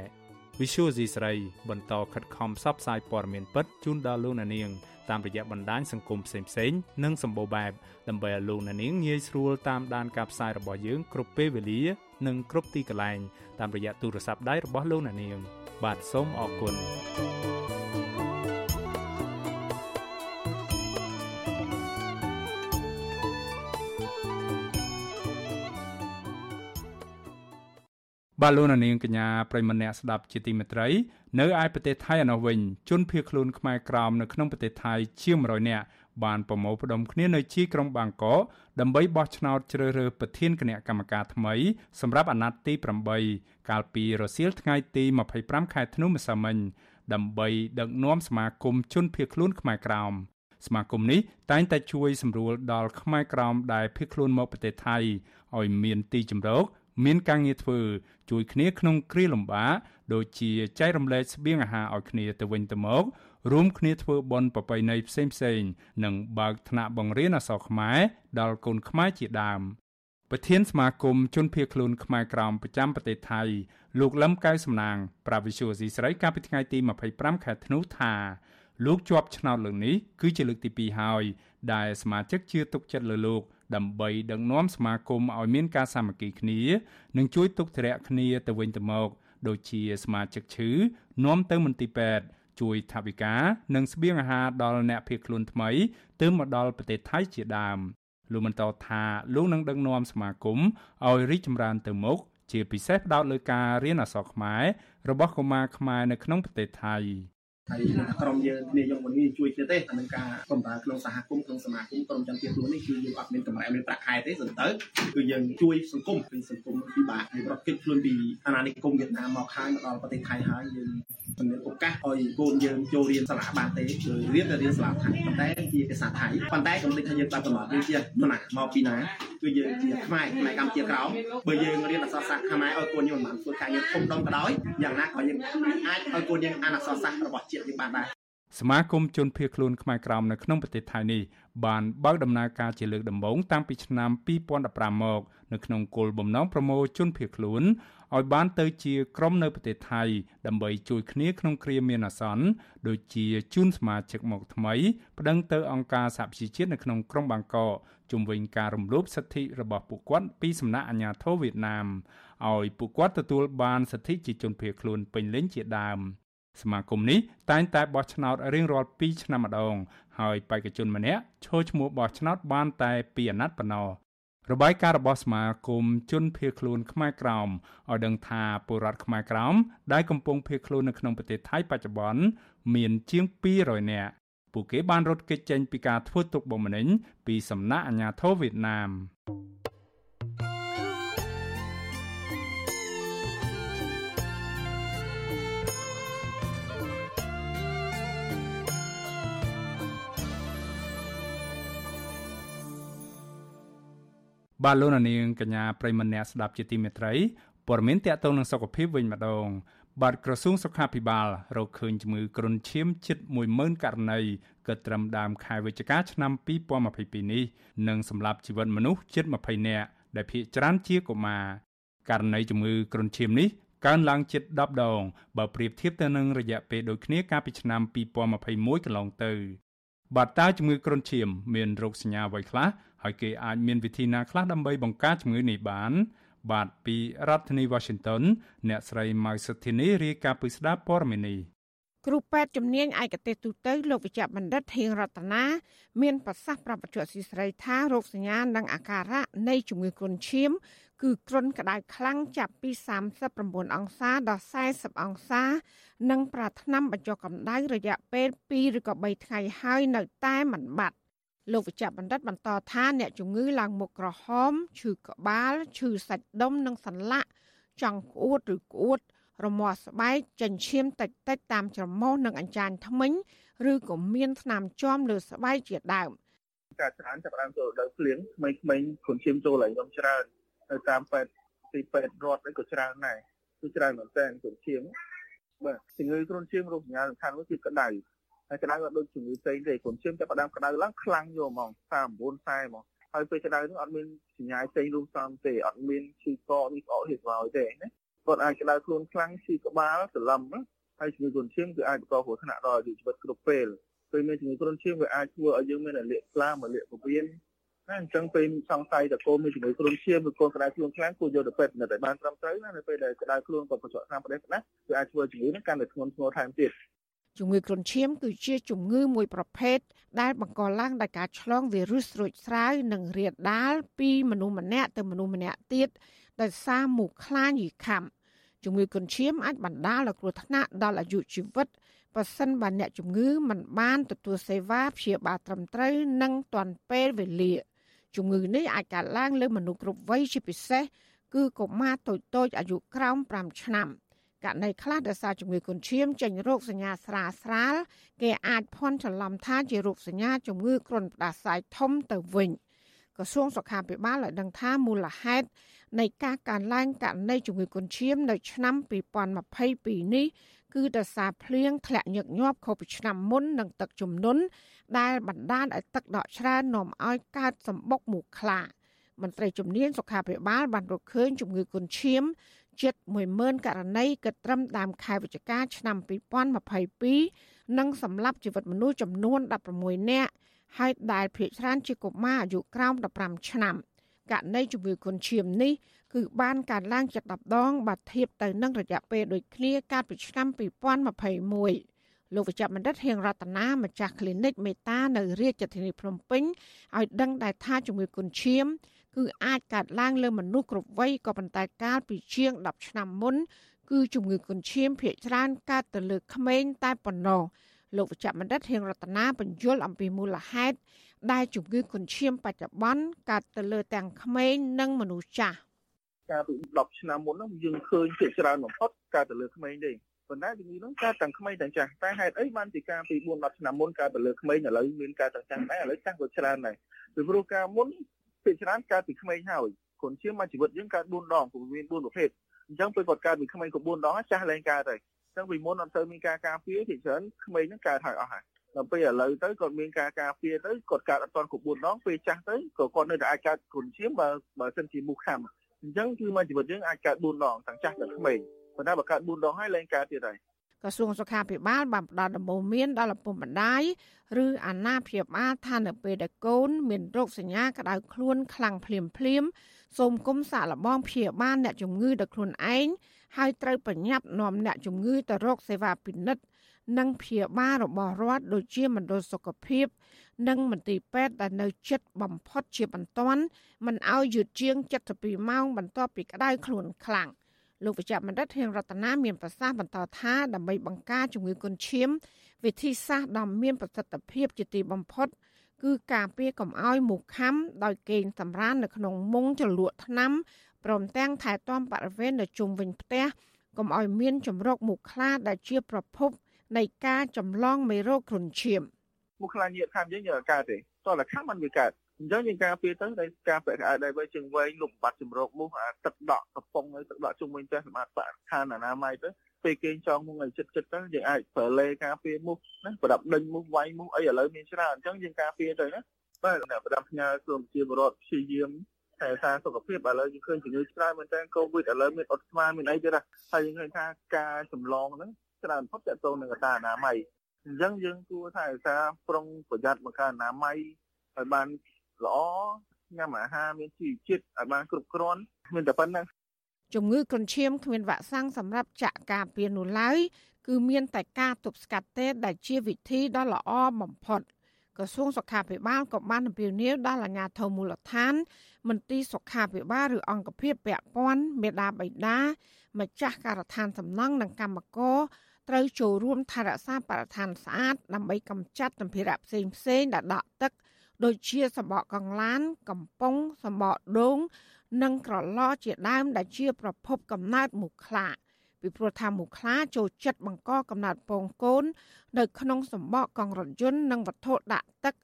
Visual C ស្រីបន្តខិតខំផ្សព្វផ្សាយព័ត៌មានពិតជូនដល់លោកនាងតាមរយៈបណ្ដាញសង្គមផ្សេងៗនិងសម្បូរបែបដើម្បីឲ្យលោកអ្នកនាងងាយស្រួលតាមដានការផ្សាយរបស់យើងគ្រប់ពេលវេលា និងគ្រប់ទីកន្លែងតាមរយៈទូរស័ព្ទដៃរបស់លោកអ្នកនាង បាទសូមអរគុណបាទលោកនាងកញ្ញាប្រិមម្នាក់ស្ដាប់ជាទីមេត្រី នៅឯប្រទេសថៃឯណោះវិញជនភៀសខ្លួនខ្មែរក្រោមនៅក្នុងប្រទេសថៃជាង100នាក់ បានប្រមូលផ្ដុំគ្នានៅជាយក្រុងបាងកកដើម្បីបោះឆ្នោតជ្រើសរើសប្រធានគណៈកម្មការថ្មីសម្រាប់អាណត្តិទី8កាលពីរសៀលថ្ងៃទី25ខែធ្នូម្សិលមិញដើម្បីដឹកនាំសមាគមជនភៀសខ្លួនខ្មែរក្រោមសមាគមនេះតែងតែជួយសម្រួលដល់ខ្មែរក្រោមដែលភៀសខ្លួនមកប្រទេសថៃឲ្យមានទីជម្រកមានការងារធ្វើជួយគ្នាក្នុងគ្រាលំបាកដូចជាចែករំលែកស្បៀងអាហារឲ្យគ្នាទៅវិញទៅមក រួមគ្នាធ្វើបន់ប្រពៃណីផ្សេងផ្សេងនិងបើកថ្នាក់បង្រៀនអក្សរខ្មែរដល់កូនខ្មែរជាដើមប្រធានសមាគមជនភៀសខ្លួនខ្មែរក្រោមប្រចាំប្រទេសថៃលោកលឹមកៅសំណាងប្រាវិសុយស៊ីស្រីកាលពីថ្ងៃទី25ខែធ្នូថាលោកជាប់ឆ្នោតលើកនេះគឺជាលើកទី2ហើយដែលសមាជិកជឿទុកចិត្តលើលោកដើម្បីដឹកនាំសមាគមឲ្យមានការសាមគ្គីគ្នានិងជួយទុកធរៈគ្នាទៅវិញទៅមកដូចជាសមាជិកឈឺនាំទៅមន្ទីរពេទ្យ ជួយថវិកានិងស្បៀងអាហារដល់អ្នកភៀសខ្លួនថ្មីទើបមកដល់ប្រទេសថៃជាដើមលោកបន្តថាលោកនឹងដឹកនាំសមាគមឲ្យរីកចម្រើនទៅមុខជាពិសេសផ្ដោតលើការរៀនអក្សរខ្មែររបស់កុមារខ្មែរនៅក្នុងប្រទេសថៃ ហើយក្រុមយើងគ្នាយកមកនេះជួយគ្នាទេអានឹងការបម្រើក្នុងសហគមន៍ក្នុងសមាគមក្រុមចាំទៀតខ្លួននេះគឺយើងអត់មានកម្រៃមានប្រាក់ខែទេសន្តើគឺយើងជួយសង្គមពីសង្គមពិបាកយើងរត់គេចខ្លួនពីអាណានិគមវៀតណាមមកហើយមកដល់ប្រទេសថៃហើយយើងជំនឿឱកាសឲ្យកូនយើងចូលរៀនសាលាបានទេគឺរៀនតែរៀនសាលាថៃប៉ុន្តែជាភាសាថៃប៉ុន្តែកំណត់ថាយើងបែបកំណត់យើងជាណាមកពីណាគឺយើងជាខ្មែរខ្មែរកម្ពុជាក្រោមបើយើងរៀនអក្សរសាស្ត្រខ្មែរឲ្យកូនយើងមិនបានធ្វើការងារធំដុំក៏ដោយយ៉ាងណាក៏យើងអាចឲ្យកូនយើងអានអក្សរសាស្ត្ររបស់ជាតិយើងបានដែរសមាគមជនភៀសខ្លួនខ្មែរក្រោមនៅក្នុងប្រទេសថៃនេះបានបើកដំណើរការជាលើកដំបូងតាំងពីឆ្នាំ2015មកនៅក្នុងគោលបំណងប្រមូលជនភៀសខ្លួនឲ្យបានទៅជាក្រុមនៅប្រទេសថៃដើម្បីជួយគ្នាក្នុងគ្រាមានអាសន្នដូចជាជូនសមាជិកមកថ្មីប្តឹងទៅអង្គការសហប្រជាជាតិនៅក្នុងក្រុងបាងកកជំវិញការរំលោភសិទ្ធិរបស់ពួកគាត់ពីសំណាក់អាជ្ញាធរវៀតណាមឲ្យពួកគាត់ទទួលបានសិទ្ធិជាជនភៀសខ្លួនពេញលេញជាដើម។ សមាគមនេះតែងតែបោះឆ្នោតរៀងរាល់2ឆ្នាំម្ដង ហើយបេក្ខជនម្នាក់ឈរឈ្មោះបោះឆ្នោតបានតែ2អាណត្តិប៉ុណ្ណោះរបាយការណ៍របស់សមាគមជនភៀសខ្លួនខ្មែរក្រោមឲ្យដឹងថាពលរដ្ឋខ្មែរក្រោមដែលកំពុងភៀសខ្លួននៅក្នុងប្រទេសថៃបច្ចុប្បន្នមានជាង200នាក់ពួកគេបានរត់គេចចេញពីការធ្វើទុកបុកម្នេញពីសំណាក់អាជ្ញាធរវៀតណាម បាទលោកនាងកញ្ញាប្រិមម្នាក់ស្ដាប់ជាទីមេត្រីព័ត៌មានតកតងនឹងសុខភាពវិញម្ដងបាទក្រសួងសុខាភិបាលរកឃើញជំងឺគ្រុនឈាមជិត10000ករណីកើតត្រឹមដើមខែវិច្ឆិកាឆ្នាំ2022នេះនិងសម្រាប់ជីវិតមនុស្សជិត20នាក់ដែលភ ieck ច្រើនជាកុមារករណីជំងឺគ្រុនឈាមនេះកើនឡើងជិត10ដងបើប្រៀបធៀបទៅនឹងរយៈពេលដូចគ្នាកាលពីឆ្នាំ2021កន្លងទៅបាទតើជំងឺគ្រុនឈាមមានរោគសញ្ញាអ្វីខ្លះ ហើយគេអាចមានវិធីណាខ្លះដើម្បីបង្ការជំងឺនេះបាន បាទពីរដ្ឋធានី Washington អ្នកស្រីម៉ៅសុធីនីរាយការណ៍ពីស្ដារព័ត៌មាននេះគ្រូពេទ្យជំនាញឯកទេសទូទៅលោកវិជ្ជបណ្ឌិតហៀងរតនាមានប្រសាសន៍ប្រាប់បច្ចុប្បន្នស៊ីស្រីថារោគសញ្ញានិងអាការៈនៃជំងឺគ្រុនឈាម គឺគ្រុនក្តៅខ្លាំងចាប់ពី39អង្សាដល់40អង្សា និងប្រាថ្នាបញ្ចុះកម្ដៅរយៈពេល2ឬក៏3ថ្ងៃហើយនៅតែមិនបាត់ លោកវិជ្ជបណ្ឌិតបន្តថាអ្នកជំងឺឡើងមុខក្រហមឈឺក្បាលឈឺសាច់ដុំនិងសន្លាក់ចង់ក្អួតឬក្អួតរមាស់ស្បែកចិញ្ចៀមតិចតិចតាមច្រមុះនិងអញ្ចាញធ្មេញឬក៏មានស្នាមជាំលើស្បែកជាដើមការច្រើនចាប់ផ្ដើមចូលដល់ភ្លៀងក្មេងៗខ្លួនឈាមចូលឡើងខ្ញុំច្រើននៅតាមពេទ្យទីពេទ្យរដ្ឋនេះក៏ច្រើនដែរគឺច្រើនមែនតើគុនឈាមបាទជំងឺគ្រុនឈាមរោគសញ្ញាសំខាន់មួយគឺក្តៅ ហើយក្តៅក៏ដូចជំងឺផ្សេងទេគ្រុនឈាមចាប់ផ្ដើមក្តៅឡើងខ្លាំងយកហ្មង39 40ហ្មងហើយពេលក្តៅហ្នឹងអត់មានសញ្ញាផ្សេងរួមផ្សំទេអត់មានឈឺកនេះក្អកហៀបហើយទេណាគាត់អាចក្តៅខ្លួនខ្លាំងឈឺក្បាលសន្លឹមហើយជំងឺគ្រុនឈាមគឺអាចបន្តគ្រោះថ្នាក់ដល់អាយុជីវិតគ្រប់ពេលពេលមានជំងឺគ្រុនឈាមវាអាចធ្វើឲ្យយើងមានរលាកស្លាមរលាកពោះវៀនណាអញ្ចឹងពេលសង្ស័យតកូនមានជំងឺគ្រុនឈាមឬកូនក្តៅខ្លួនខ្លាំងគួរយកទៅពេទ្យនិតឲ្យបានត្រឹមត្រូវណានៅពេលដែលក្តៅខ្លួនក៏បញ្ចុះតាមប្រទេសណាវាអាចធ្វើជំងឺនេះកាន់តែធ្ងន់ធ្ងរថែមទៀត ជំងឺគ្រុនឈាមគឺជាជំងឺមួយប្រភេទដែលបង្កឡើងដោយការឆ្លងវីរុសស្រូចស្រាវនិងរាលដាលពីមនុស្សម្នាក់ទៅមនុស្សម្នាក់ទៀតដោយសារមូសខ្លាញីខាំជំងឺគ្រុនឈាមអាចបណ្ដាលឲ្យគ្រោះថ្នាក់ដល់អាយុជីវិតបើសិនបើអ្នកជំងឺមិនបានទទួលសេវាព្យាបាលត្រឹមត្រូវនិងទាន់ពេលវេលាជំងឺនេះអាចកើតឡើងលើមនុស្សគ្រប់វ័យជាពិសេសគឺកុមារតូចៗអាយុក្រោម5ឆ្នាំ ករណីខ្លះដោយសារជំងឺកុនឈាមចេញរោគសញ្ញាស្រាលស្រាលគេអាចភ័ន្តច្រឡំថាជារោគសញ្ញាជំងឺគ្រុនផ្ដាសាយធំទៅវិញក្រសួងសុខាភិបាលបានដឹងថាមូលហេតុនៃការកើនឡើងករណីជំងឺកុនឈាមនៅឆ្នាំ2022នេះគឺដោយសារភ្លៀងធ្លាក់ញឹកញាប់ខុសពីឆ្នាំមុននិងទឹកជំនន់ដែលបណ្ដាលឲ្យទឹកដក់ច្រើននាំឲ្យកើតសម្បុកមូសខ្លាមន្ត្រីជំនាញសុខាភិបាលបានរកឃើញជំងឺគុនឈាម ជិត10000ករណីគិតត្រឹមដើមខែវិច្ឆិកាឆ្នាំ2022និងសម្លាប់ជីវិតមនុស្សចំនួន16នាក់ហើយដែលភ្នាក់ច្រើនជាកុមារអាយុក្រោម15ឆ្នាំករណីជំងឺគុនឈាមនេះគឺបានកើនឡើងជិត10ដងបើធៀបទៅនឹងរយៈពេលដូចគ្នាកាលពីឆ្នាំ2021លោកវិជ្ជបណ្ឌិតហៀងរតនាម្ចាស់ clinic មេតានៅរាជធានីភ្នំពេញឲ្យដឹងដែរថាជំងឺគុនឈាម គឺអាចកើតឡើងលើមនុស្សគ្រប់វ័យក៏ប៉ុន្តែកាលពីជាង10ឆ្នាំមុន គឺជំងឺគុនឈាមភាគច្រើនកើតទៅលើក្មេងតែប៉ុណ្ណោះលោកវិជ្ជបណ្ឌិតហៀងរតនាបញ្យល់អំពីមូលហេតុដែលជំងឺគុនឈាមបច្ចុប្បន្នកើតទៅលើទាំងក្មេងនិងមនុស្សចាស់កាលពី10ឆ្នាំមុនហ្នឹងយើងឃើញភាគច្រើនបំផុតកើតទៅលើក្មេងទេប៉ុន្តែជំងឺហ្នឹងកើតទាំងក្មេងទាំងចាស់តែហេតុអីបានជាការពី4 10ឆ្នាំមុនកើតទៅលើក្មេងឥឡូវមានកើតទាំងចាស់ដែរឥឡូវចាស់ក៏ច្រើនដែរពីព្រោះការមុន ភាគច្រើនកើតពីក្មេងហើយគុនជាមកជីវិតយើងកើត4ដងព្រោះមាន4ប្រភេទអញ្ចឹងពេលគាត់កើតពីក្មេងក៏4ដងចាស់ឡើងកើតហើយអញ្ចឹងពីមុនអត់ទៅមានការការពារភាគច្រើនក្មេងហ្នឹងកើតហើយអស់ហើយដល់ពេលឥឡូវទៅគាត់មានការការពារទៅគាត់កើតអត់ទាន់គ្រប់4ដងពេលចាស់ទៅក៏គាត់នៅតែអាចកើតគុនឈាមបើបើសិនជាមូសខាំអញ្ចឹងគឺមកជីវិតយើងអាចកើត4ដងទាំងចាស់ទាំងក្មេងប៉ុន្តែបើកើត4ដងហើយលែងកើតទៀតហើយ ក្រសួងសុខាភិបាលបានផ្ដល់ដំបូន្មានដល់ឪពុកម្ដាយឬអាណាព្យាបាលថានៅពេលដែលកូនមានរោគសញ្ញាក្តៅខ្លួនខ្លាំងភ្លាមភ្លាមសូមគុំសាកល្បងព្យាបាលអ្នកជំងឺដោយខ្លួនឯងហើយត្រូវប្រញាប់នាំអ្នកជំងឺទៅរកសេវាពិនិត្យនិងព្យាបាលរបស់រដ្ឋដូចជាមណ្ឌលសុខភាព និងមន្ទីរពេទ្យដែលនៅជិតបំផុតជាបន្ទាន់មិនឲ្យយឺតជាង72ម៉ោងបន្ទាប់ពីក្តៅខ្លួនខ្លាំង លោកវិជ្ជបណ្ឌិតហៀងរតនាមានប្រសាសន៍បន្តថាដើម្បីបង្ការជំងឺគុនឈាម វិធីសាស្ត្រដ៏មានប្រសិទ្ធភាពជាទីបំផុត គឺការពារកុំឲ្យមូសខាំដោយគេងសម្រាននៅក្នុងមុងជ្រលក់ថ្នាំព្រមទាំងថែទាំបរិវេណនៅជុំវិញផ្ទះកុំឲ្យមានចម្រោកមូសខ្លាដែលជាប្រភពនៃការចម្លងមេរោគគ្រុនឈាមមូសខ្លាញៀតខាំយើងយកកើតទេតោះតែខាំมันវាកើត អញ្ចឹងយើងការពារទៅដោយការពាក់ក្អៅដែរវិញជើងវែងលុបបាត់ជំរោគមូសអាទឹកដក់កំប៉ុងហើយទឹកដក់ជុំវិញផ្ទះសម្រាប់បរិស្ថានអនាម័យទៅពេលគេចងមុខឲ្យចិត្តចិត្តទៅយើងអាចប្រើលេការពារមូសណាប្រដាប់ដេញមូសវាយមូសអីឥឡូវមានច្រើនអញ្ចឹងយើងការពារទៅណាបាទអ្នកប្រដាប់ផ្ញើក្រមជាបរដ្ឋព្យាយាមថែសារសុខភាពឥឡូវយើងឃើញជំងឺច្រើនមែនតើកូវីដឥឡូវមានអុតស្មាមានអីទៀតហើយយើងឃើញថាការចម្លងហ្នឹងច្រើនបំផុតតទៅនឹងកតាអនាម័យអញ្ចឹងយើងគួរថែសារប្រុងប្រយ័ត្នមកការអនាម័យឲ្យបាន ល្អញ៉ាំអាហារមានជីវជាតិឲ្យបានគ្រប់គ្រាន់មានតែប៉ុណ្្នឹងជំងឺគ្រុនឈាមគ្មានវ៉ាក់សាំងសម្រាប់ចាក់ការពារនោះឡើយគឺមានតែការទប់ស្កាត់ទេដែលជាវិធីដ៏ល្អបំផុតក្រសួងសុខាភិបាលក៏បានអំពាវនាវដល់អាជ្ញាធរមូលដ្ឋាន មន្ទីរសុខាភិបាលឬអង្គភាពពាក់ព័ន្ធមេដាបៃតាម្ចាស់ការដ្ឋានសំណង់និងកម្មករត្រូវចូលរួមថែរក្សាបរិស្ថានស្អាតដើម្បីកម្ចាត់សម្ភារៈផ្សេងផ្សេងដែលដក់ទឹក ដូចជាសម្បកកង្លាន កំប៉ុងសម្បកដូង និងក្រឡជាដើមដែលជាប្រភពកំណើតមូសខ្លាពីព្រោះថាមូសខ្លាចូលចិត្តបង្កកំណើតពងកូន នៅក្នុងសម្បកកង់រថយន្តនិងវត្ថុដាក់ទឹក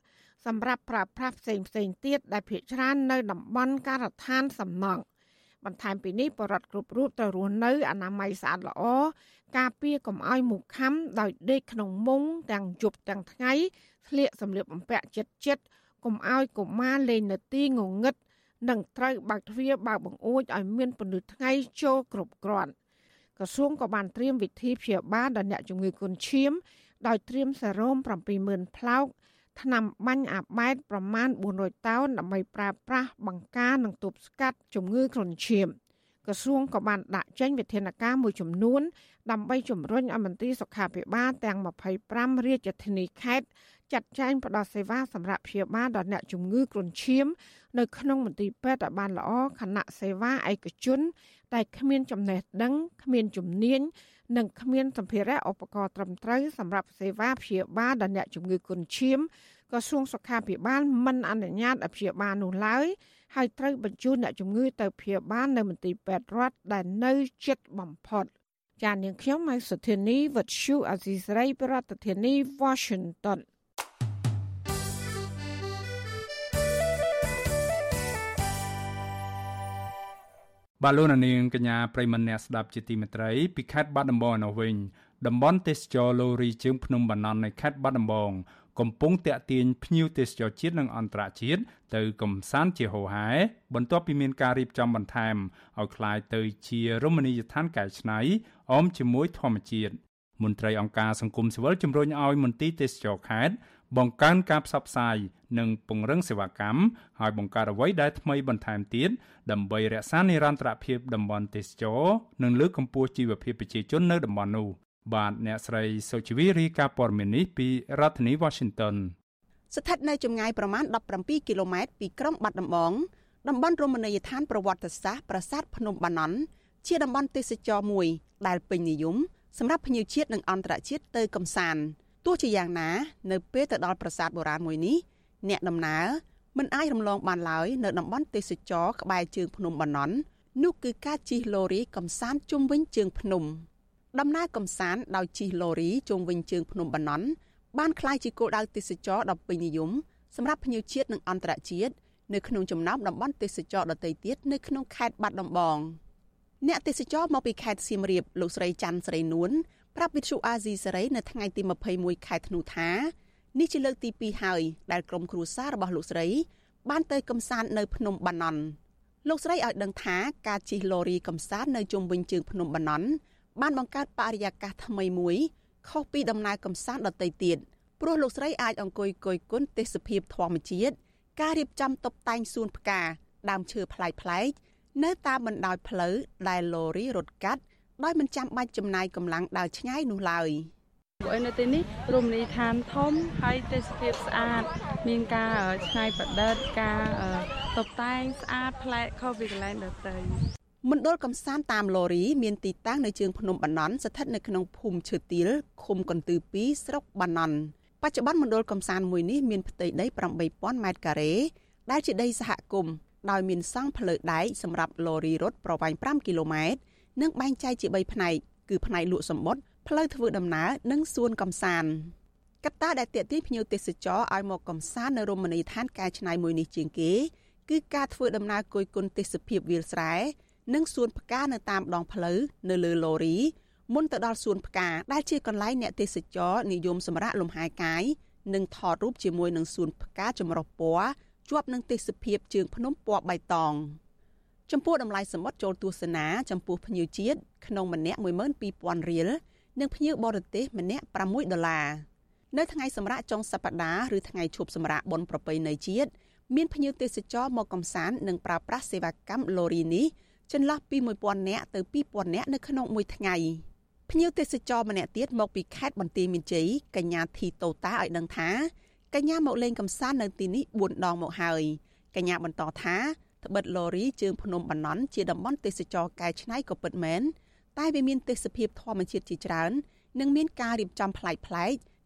សម្រាប់ប្រើប្រាស់ផ្សេងផ្សេងទៀតដែលភ្នាក់ច្រើននៅតំបន់ការដ្ឋានសំណង់ បន្ថែមពីនេះបរដ្ឋគ្រប់រូបត្រូវរស់នៅអនាម័យស្អាតល្អការពារកុំឲ្យមូសខាំដោយដេកក្នុងមុងទាំងយប់ទាំងថ្ងៃស្លៀកសម្លៀកបំពាក់ចិត្តចិត្តកុំឲ្យកុមារលេងនៅទីងងឹតនិងត្រូវបើកទ្វារបើកបង្អួចឲ្យមានពន្លឺថ្ងៃចូលគ្រប់គ្រាន់ក្រសួងក៏បានត្រៀមវិធីព្យាបាលដល់អ្នកជំងឺគ្រុនឈាមដោយត្រៀមសេរ៉ូម70000ផ្លោក ថ្នាំបាញ់អាបែតប្រមាណ400តោនដើម្បីប្រើប្រាស់បង្ការនិងទប់ស្កាត់ជំងឺគ្រុនឈាមក្រសួងក៏បានដាក់ចេញវិធានការមួយចំនួន ដើម្បីជំរុញឲ្យមន្ត្រីសុខាភិបាលទាំង25រាជធានីខេត្តចាត់ចែងផ្តល់សេវាសម្រាប់ព្យាបាលដល់អ្នកជំងឺគ្រុនឈាម នៅក្នុងមន្ទីរពេទ្យឲ្យបានល្អខណៈសេវាឯកជន តែគ្មានចំណេះដឹងគ្មានជំនាញ និងគ្មានសម្ភារៈឧបករណ៍ត្រឹមត្រូវសម្រាប់សេវាព្យាបាលដល់អ្នកជំងឺគ្រុនឈាមក្រសួងសុខាភិបាលមិនអនុញ្ញាតឲ្យព្យាបាលនោះឡើយហើយត្រូវបញ្ជូនអ្នកជំងឺទៅព្យាបាលនៅមន្ទីរពេទ្យរដ្ឋដែលនៅជិតបំផុតចាននាងខ្ញុំម៉ៃសុធានីវັດឈូអាស៊ីសេរីប្រធានាធិបតី Washington បាទលោកនាងកញ្ញាប្រិមនៈស្ដាប់ជាទីមេត្រីពីខេត្តបាត់ដំបងនៅវិញតំបន់ទេសចរលូរីជើងភ្នំបាណន់នៃខេត្តបាត់ដំបងកំពុងតាក់ទាញភ្ញៀវទេសចរជាតិនិងអន្តរជាតិទៅកំសាន្តជាហូហែបន្ទាប់ពីមានការរៀបចំបន្ថែមឲ្យคล้ายទៅជារមណីយដ្ឋានកែច្នៃអមជាមួយធម្មជាតិមន្ត្រីអង្គការសង្គមស៊ីវិលជំរុញឲ្យមន្ទីរទេសចរខេត្ត បង្កើនការផ្សព្វផ្សាយនិងពង្រឹងសេវាកម្មហើយបង្កើតអ្វីដែលថ្មីបន្ថែមទៀតដើម្បីរក្សានិរន្តរភាពតំបន់ទេសចរនិងលើកកម្ពស់ជីវភាពប្រជាជននៅតំបន់នោះបាទអ្នកស្រីសុជីវីរាយការណ៍ព័ត៌មាននេះពីរដ្ឋធានី Washington ស្ថិតនៅចម្ងាយប្រមាណ17គីឡូម៉ែត្រពីក្រុងបាត់ដំបងតំបន់រមណីយដ្ឋានប្រវត្តិសាស្ត្រប្រាសាទភ្នំបាណន់ជាតំបន់ទេសចរមួយដែលពេញនិយមសម្រាប់ភ្ញៀវជាតិនិងអន្តរជាតិទៅកម្សាន្ត ទោះជាយ៉ាងណា នៅពេលទៅដល់ប្រាសាទបុរាណមួយនេះអ្នកដំណើរមិនអាចរំលងបានឡើយនៅតំបន់ទេសចរក្បែរជើងភ្នំបាណន់នោះគឺការជិះឡូរីកំសាន្តជុំវិញជើងភ្នំដំណើរកំសាន្តដោយជិះឡូរីជុំវិញជើងភ្នំបាណន់បានក្លាយជាគោលដៅទេសចរដ៏ពេញនិយមសម្រាប់ភ្ញៀវជាតិនិងអន្តរជាតិនៅក្នុងចំណោមតំបន់ទេសចរដទៃទៀតនៅក្នុងខេត្តបាត់ដំបងអ្នកទេសចរមកពីខេត្តសៀមរាបលោកស្រីច័ន្ទស្រីនួន ប្រាប់វិទ្យុអាស៊ីសេរីនៅថ្ងៃទី21ខែធ្នូថានេះជាលើកទី2ហើយដែលក្រុមគ្រួសាររបស់លោកស្រី បានទៅកំសាន្តនៅភ្នំបាណន់លោកស្រីឲ្យដឹងថាការជិះឡូរីកំសាន្តនៅជុំវិញជើងភ្នំបាណន់បានបង្កើតបរិយាកាសថ្មីមួយខុសពីដំណើរកំសាន្តដទៃទៀតព្រោះលោកស្រីអាចអង្គុយគយគន់ទេសភាពធម្មជាតិការរៀបចំតុបតែងសួនផ្កាដើមឈើប្លែកៗនៅតាមបណ្ដោយផ្លូវដែលឡូរីរត់កាត់ ដោយមិនចាំបាច់ចំណាយកម្លាំងដើរឆ្ងាយនោះឡើយព្រោះនៅទីនេះរមណីយដ្ឋានធំហើយទេសភាពស្អាត មានការឆ្នៃប្រឌិតការតុបតែងស្អាតប្លែកខុសពីកន្លែងដទៃមណ្ឌលកំសាន្តតាមឡូរីមានទីតាំងនៅជើងភ្នំបាណន់ស្ថិតនៅក្នុងភូមិឈើទាលឃុំកន្ទឺ2ស្រុកបាណន់បច្ចុប្បន្នមណ្ឌលកំសាន្តមួយនេះមានផ្ទៃដី8000ម៉ែត្រការ៉េដែលជាដីសហគមន៍ដោយមានសង់ផ្លូវដែកសម្រាប់ឡូរីរត់ប្រវែង5គីឡូម៉ែត្រ និងបែងចែកជា3ផ្នែកគឺផ្នែកលក់សម្បត្តិផ្លូវធ្វើដំណើរនិងសួនកំសាន្តកត្តាដែលទាក់ទាញភ្ញៀវទេសចរឲ្យមកកំសាន្តនៅរមណីយដ្ឋានកែច្នៃមួយនេះជាងគេគឺការធ្វើដំណើរគយគន់ទេសភាពវាលស្រែនិងសួនផ្កានៅតាមដងផ្លូវនៅលើឡូរីមុនទៅដល់សួនផ្កាដែលជាកន្លែងអ្នកទេសចរនិយមសម្រាប់លំហែកាយនិងថតរូបជាមួយនឹងសួនផ្កាចម្រុះពណ៌ជាប់នឹងទេសភាពជើងភ្នំពណ៌បៃតង ចំពោះតម្លៃសមុទ្រចូលទស្សនាចំពោះភ្ញៀវជាតិក្នុងម្នាក់12000រៀលនិងភ្ញៀវបរទេសម្នាក់6ដុល្លារនៅថ្ងៃសម្រាប់ចុងសប្តាហ៍ឬថ្ងៃឈប់សម្រាកបុណ្យប្រពៃណីជាតិមានភ្ញៀវទេសចរមកកំសាន្តនិងប្រើប្រាស់សេវាកម្មឡូរីនេះចន្លោះពី1000នាក់ទៅ2000នាក់នៅក្នុងមួយថ្ងៃភ្ញៀវទេសចរម្នាក់ទៀតមកពីខេត្តបន្ទាយមានជ័យកញ្ញាធីតូតាឲ្យដឹងថាកញ្ញាមកលេងកំសាន្តនៅទីនេះ4ដងមកហើយកញ្ញាបន្តថា ត្បិតឡូរីជើងភ្នំបណ្ណន់ជាតំបន់ទេសចរកែច្នៃក៏ពិតមែនតែវាមានទេសភាពធម្មជាតិជាច្រើន និងមានការរៀបចំប្លែកៗ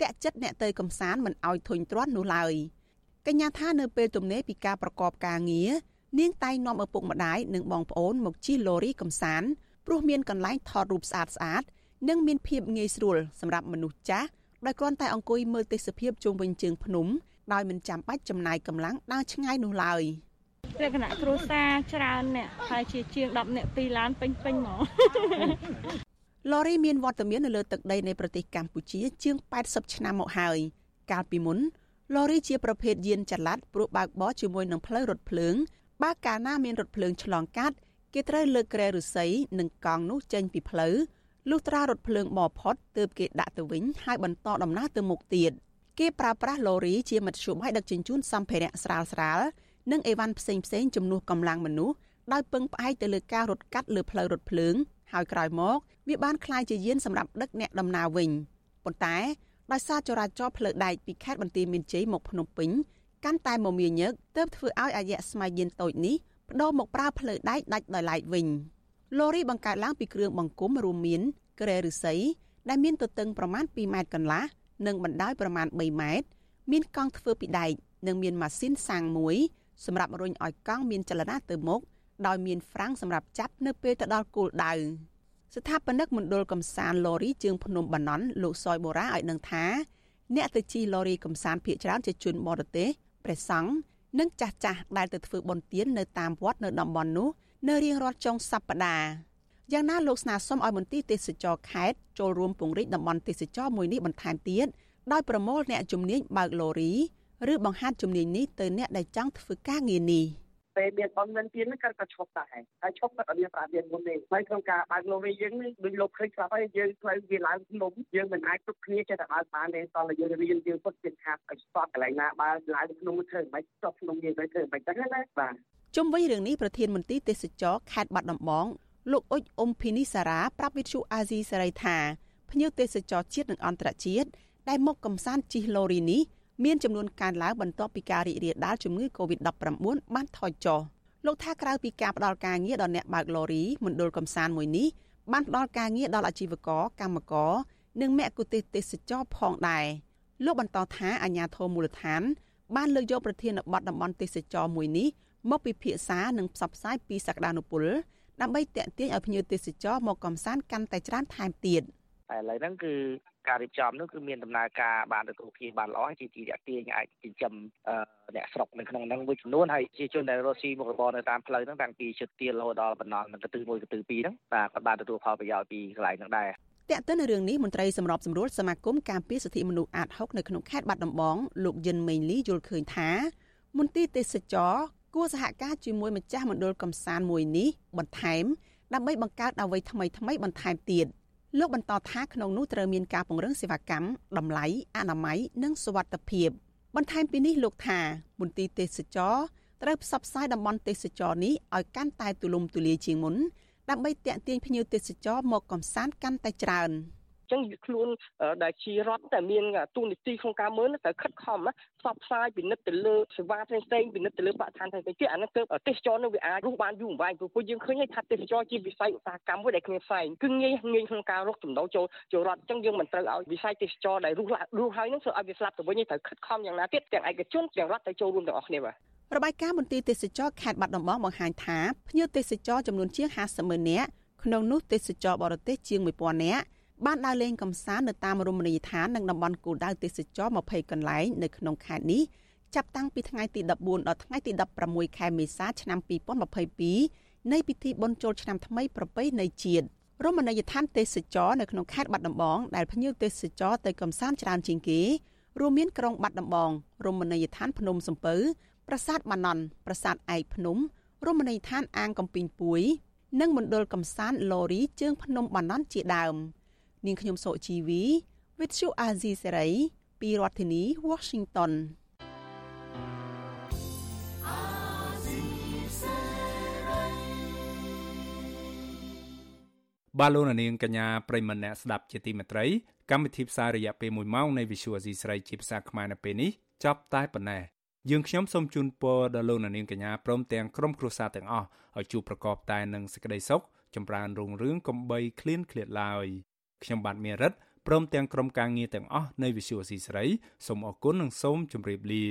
តាក់ចិត្តអ្នកទៅកំសាន្តមិនឲ្យធុញទ្រាន់នោះឡើយកញ្ញាថានៅពេលទំនេរពីការប្រកបការងារនាងតែងនាំឪពុកម្ដាយនិងបងប្អូនមកជិះឡូរីកំសាន្តព្រោះមានកន្លែងថតរូបស្អាតស្អាតនិងមានភាពងាយស្រួលសម្រាប់មនុស្សចាស់ដោយគ្រាន់តែអង្គុយមើលទេសភាពជុំវិញជើងភ្នំដោយមិនចាំបាច់ចំណាយកម្លាំងដើរឆ្ងាយនោះឡើយ លក្ខណៈគ្រួសារច្រើនអ្នកហើយជាជាង10អ្នក2ឡានពេញពេញហ្មងឡូរីមានវត្តមាននៅលើទឹកដីនៃប្រទេសកម្ពុជាជាង80ឆ្នាំមកហើយកាលពីមុនឡូរីជាប្រភេទយានចល័តព្រោះបើកបរជាមួយនឹងផ្លូវរថភ្លើងបើកាលណាមានរថភ្លើងឆ្លងកាត់គេត្រូវលើកគ្រែឫស្សីនិងកង់នោះចេញពីផ្លូវលុះត្រារថភ្លើងបផុតទើបគេដាក់ទៅវិញហើយបន្តដំណើរទៅមុខទៀតគេប្រើប្រាស់ឡូរីជាមធ្យោបាយដឹកជញ្ជូនសម្ភារៈស្រាលស្រាល និងអីវ៉ាន់ផ្សេងផ្សេងចំនួនកម្លាំងមនុស្សដោយពឹងផ្អែកទៅលើការរត់កាត់លើផ្លូវរថភ្លើងហើយក្រោយមកវាបានក្លាយជាយានសម្រាប់ដឹកអ្នកដំណើរវិញប៉ុន្តែដោយសារចរាចរណ៍ផ្លូវដែកពីខេត្តបន្ទាយមានជ័យមកភ្នំពេញកាន់តែមមាញឹកទើបធ្វើឲ្យអាយៈស្មៃយានតូចនេះបដូរមកប្រើផ្លូវដែកដាច់ដោយឡែកវិញលូរីបង្កើតឡើងពីគ្រឿងបង្គុំរួមមានគ្រែឫស្សីដែលមានទទឹងប្រមាណ2ម៉ែត្រកន្លះនិងបណ្ដោយប្រមាណ3ម៉ែត្រមានកង់ធ្វើពីដែកនិងមានម៉ាស៊ីនសាំងមួយ សម្រាប់រុញឲ្យកង់មានចលនាទៅមុខដោយមានហ្វ្រាំងសម្រាប់ចាប់នៅពេលទៅដល់គោលដៅស្ថាបនិកមណ្ឌលកំសាន្តឡូរីជើងភ្នំបាណន់លោកសយបូរ៉ាឲ្យដឹងថាអ្នកទៅជិះឡូរីកំសាន្តភ ieck ច្រើនជាជនបរទេសព្រះសង្ឃនិងចាស់ចាស់ដែលទៅធ្វើបុណ្យទាននៅតាមវត្តនៅតំបន់នោះនៅរៀងរាល់ចុងសប្តាហ៍យ៉ាងណាលោកស្នើសុំឲ្យមន្ទីរទេសចរខេត្តចូលរួមពង្រីកតំបន់ទេសចរមួយនេះបន្ថែមទៀតដោយប្រមូលអ្នកជំនាញបើកឡូរី ឬបង្ហាត់ជំនាញនេះទៅអ្នកដែលចង់ធ្វើការងារនេះពេលមានបងមានទៀនគាត់ក៏ឈប់ដែរហើយឈប់គាត់អត់មានប្រាទៀនមុនទេហើយក្នុងការបើកឡូរីយើងនេះដូចលោកឃើញស្រាប់ហើយយើងផ្លូវវាឡើងភ្នំយើងមិនអាចគ្រប់គ្នាចេះតែបើកបានទេតោះយើងរៀនយើងពុតទៀតខាត់ឲ្យស្ទាត់កន្លែងណាបើឡើងភ្នំធ្វើមិនស្ទាត់ភ្នំយើងទៅធ្វើមិនចឹងណាបាទជុំវិញរឿងនេះប្រធានមន្ទីរទេសចរខេត្តបាត់ដំបងលោកអ៊ុចអ៊ុំភីនីសារ៉ាប្រាប់វិទ្យុអាស៊ីសេរីថាភ្ញៀវទេសចរជាតិនិងអន្តរជាតិដែលមកកំសាន្តជិះឡូរីនេះ មានចំនួនកើនឡើងបន្ទាប់ពីការរីករាលដាលជំងឺ Covid-19 បានថយចុះលោកថាក្រៅពីការផ្តល់ការងារដល់អ្នកបើកឡូរីមណ្ឌលកំសាន្តមួយនេះបានផ្តល់ការងារដល់អាជីវករកម្មករនិងមគ្គុទ្ទេសក៍ទេសចរផងដែរលោកបន្តថាអាជ្ញាធរមូលដ្ឋាន បានលើកយកប្រធានបទតំបន់ទេសចរមួយនេះមកពិភាក្សានិងផ្សព្វផ្សាយពីសក្តានុពលដើម្បីតេទៀងឲ្យភ្ញៀវទេសចរមកកំសាន្តកាន់តែច្រើនថែមទៀត ឥឡូវហ្នឹងគឺការរៀបចំនោះគឺមានដំណើរការបានទទួលភាពបានល្អជាទីតាក់ទាញអាចចិញ្ចឹមអ្នកស្រុកនៅក្នុងហ្នឹងមួយចំនួនហើយជាជនដែលរស់ស៊ីមុខរបរនៅតាមផ្លូវហ្នឹងតាំងពីជិតទៀលរហូតដល់បណ្ណនឹងកន្ទឺមួយកន្ទឺពីរហ្នឹងបាទគាត់បានទទួលផលប្រយោជន៍ពីកន្លែងហ្នឹងដែរតើតើនៅរឿងនេះមន្ត្រីសម្របសម្រួលសមាគមការពារសិទ្ធិមនុស្សអាត6នៅក្នុងខេត្តបាត់ដំបងលោកយិនមេងលីយល់ឃើញថាមន្ទីរទេសចរគួរសហការជាមួយម្ចាស់មណ្ឌលកំសាន្តមួយនេះបន្ថែមដើម្បីបង្កើតអ្វីថ្មីថ្មីបន្ថែមទៀត លោកបន្តថាក្នុងនោះត្រូវមានការពង្រឹងសេវាកម្មតម្លៃអនាម័យនិងសុវត្ថិភាពបន្ថែមពីនេះលោកថាមន្ទីរទេសចរត្រូវផ្សព្វផ្សាយតំបន់ទេសចរនេះឲ្យកាន់តែទូលំទូលាយជាងមុនដើម្បីទាក់ទាញភ្ញៀវទេសចរមកកំសាន្តកាន់តែច្រើន។ ចឹងខ្លួនដែលជារដ្ឋតែមានទូនីតិក្នុងការមើលត្រូវខិតខំផ្សព្វផ្សាយពិនិត្យទៅលើសេវាផ្សេងផ្សេងពិនិត្យទៅលើបរិស្ថានផ្សេងផ្សេងទៀតអានេះគឺទេសចរនឹងវាអាចរស់បានយូរអង្វែងព្រោះពួកយើងឃើញថាទេសចរជាវិស័យឧស្សាហកម្មមួយដែលគ្មានផ្សែងគឺងាយងាយក្នុងការរកចំណូលចូលចូលរដ្ឋអញ្ចឹងយើងមិនត្រូវឲ្យវិស័យទេសចរដែលរស់រស់ហើយនឹងធ្វើឲ្យវាស្លាប់ទៅវិញត្រូវខិតខំយ៉ាងណាទៀតទាំងឯកជនទាំងរដ្ឋត្រូវចូលរួមទាំងអស់គ្នាបាទរបាយការណ៍មន្ទីរទេសចរខេត្តបាត់ដំបងបង្ហាញថាភ្ញៀវទេសចរចំនួនជាង50ម៉ឺននាក់ក្នុងនោះទេសចរបរទេសជាង1000នាក់ បានដើរលេងកម្សាន្តនៅតាមរមណីយដ្ឋាននិងតំបន់គោលដៅទេសចរ20កន្លែងនៅក្នុងខេត្តនេះចាប់តាំងពីថ្ងៃទី14ដល់ថ្ងៃទី16ខែមេសាឆ្នាំ2022នៃពិធីបុណ្យចូលឆ្នាំថ្មីប្រពៃណីជាតិរមណីយដ្ឋានទេសចរនៅក្នុងខេត្តបាត់ដំបងដែលភ្ញៀវទេសចរទៅកំសាន្តច្រើនជាងគេរួមមានក្រុងបាត់ដំបងរមណីយដ្ឋានភ្នំសំពៅប្រាសាទបាណន់ប្រាសាទឯកភ្នំរមណីយដ្ឋានអាងកំពីងពួយ និងមណ្ឌលកំសាន្តឡូរីជើងភ្នំបាណន់ជាដើម។ នាងខ្ញុំសុជីវី With you Azizi Serai ពីរដ្ឋធានី Washington បាទលោកនាងកញ្ញាប្រិមម្នាក់ស្ដាប់ជាទីមេត្រី កម្មវិធីផ្សាយរយៈពេល1ម៉ោងនៃ Visual Asia ស្រីជាភាសាខ្មែរនៅពេលនេះចប់តែប៉ុណ្ណេះយើងខ្ញុំសូមជូនពរដល់លោកនាងកញ្ញាព្រមទាំងក្រុមគ្រួសារទាំងអស់ឲ្យជួបប្រកបតែនឹងសេចក្តីសុខចម្រើនរុងរឿងកំបីឃ្លានឃ្លាតឡើយ ខ្ញុំបាទមេរិតព្រមទាំងក្រុមការងារទាំងអស់នៃ Visual C ស្រីសូមអរគុណនិងសូមជម្រាបលា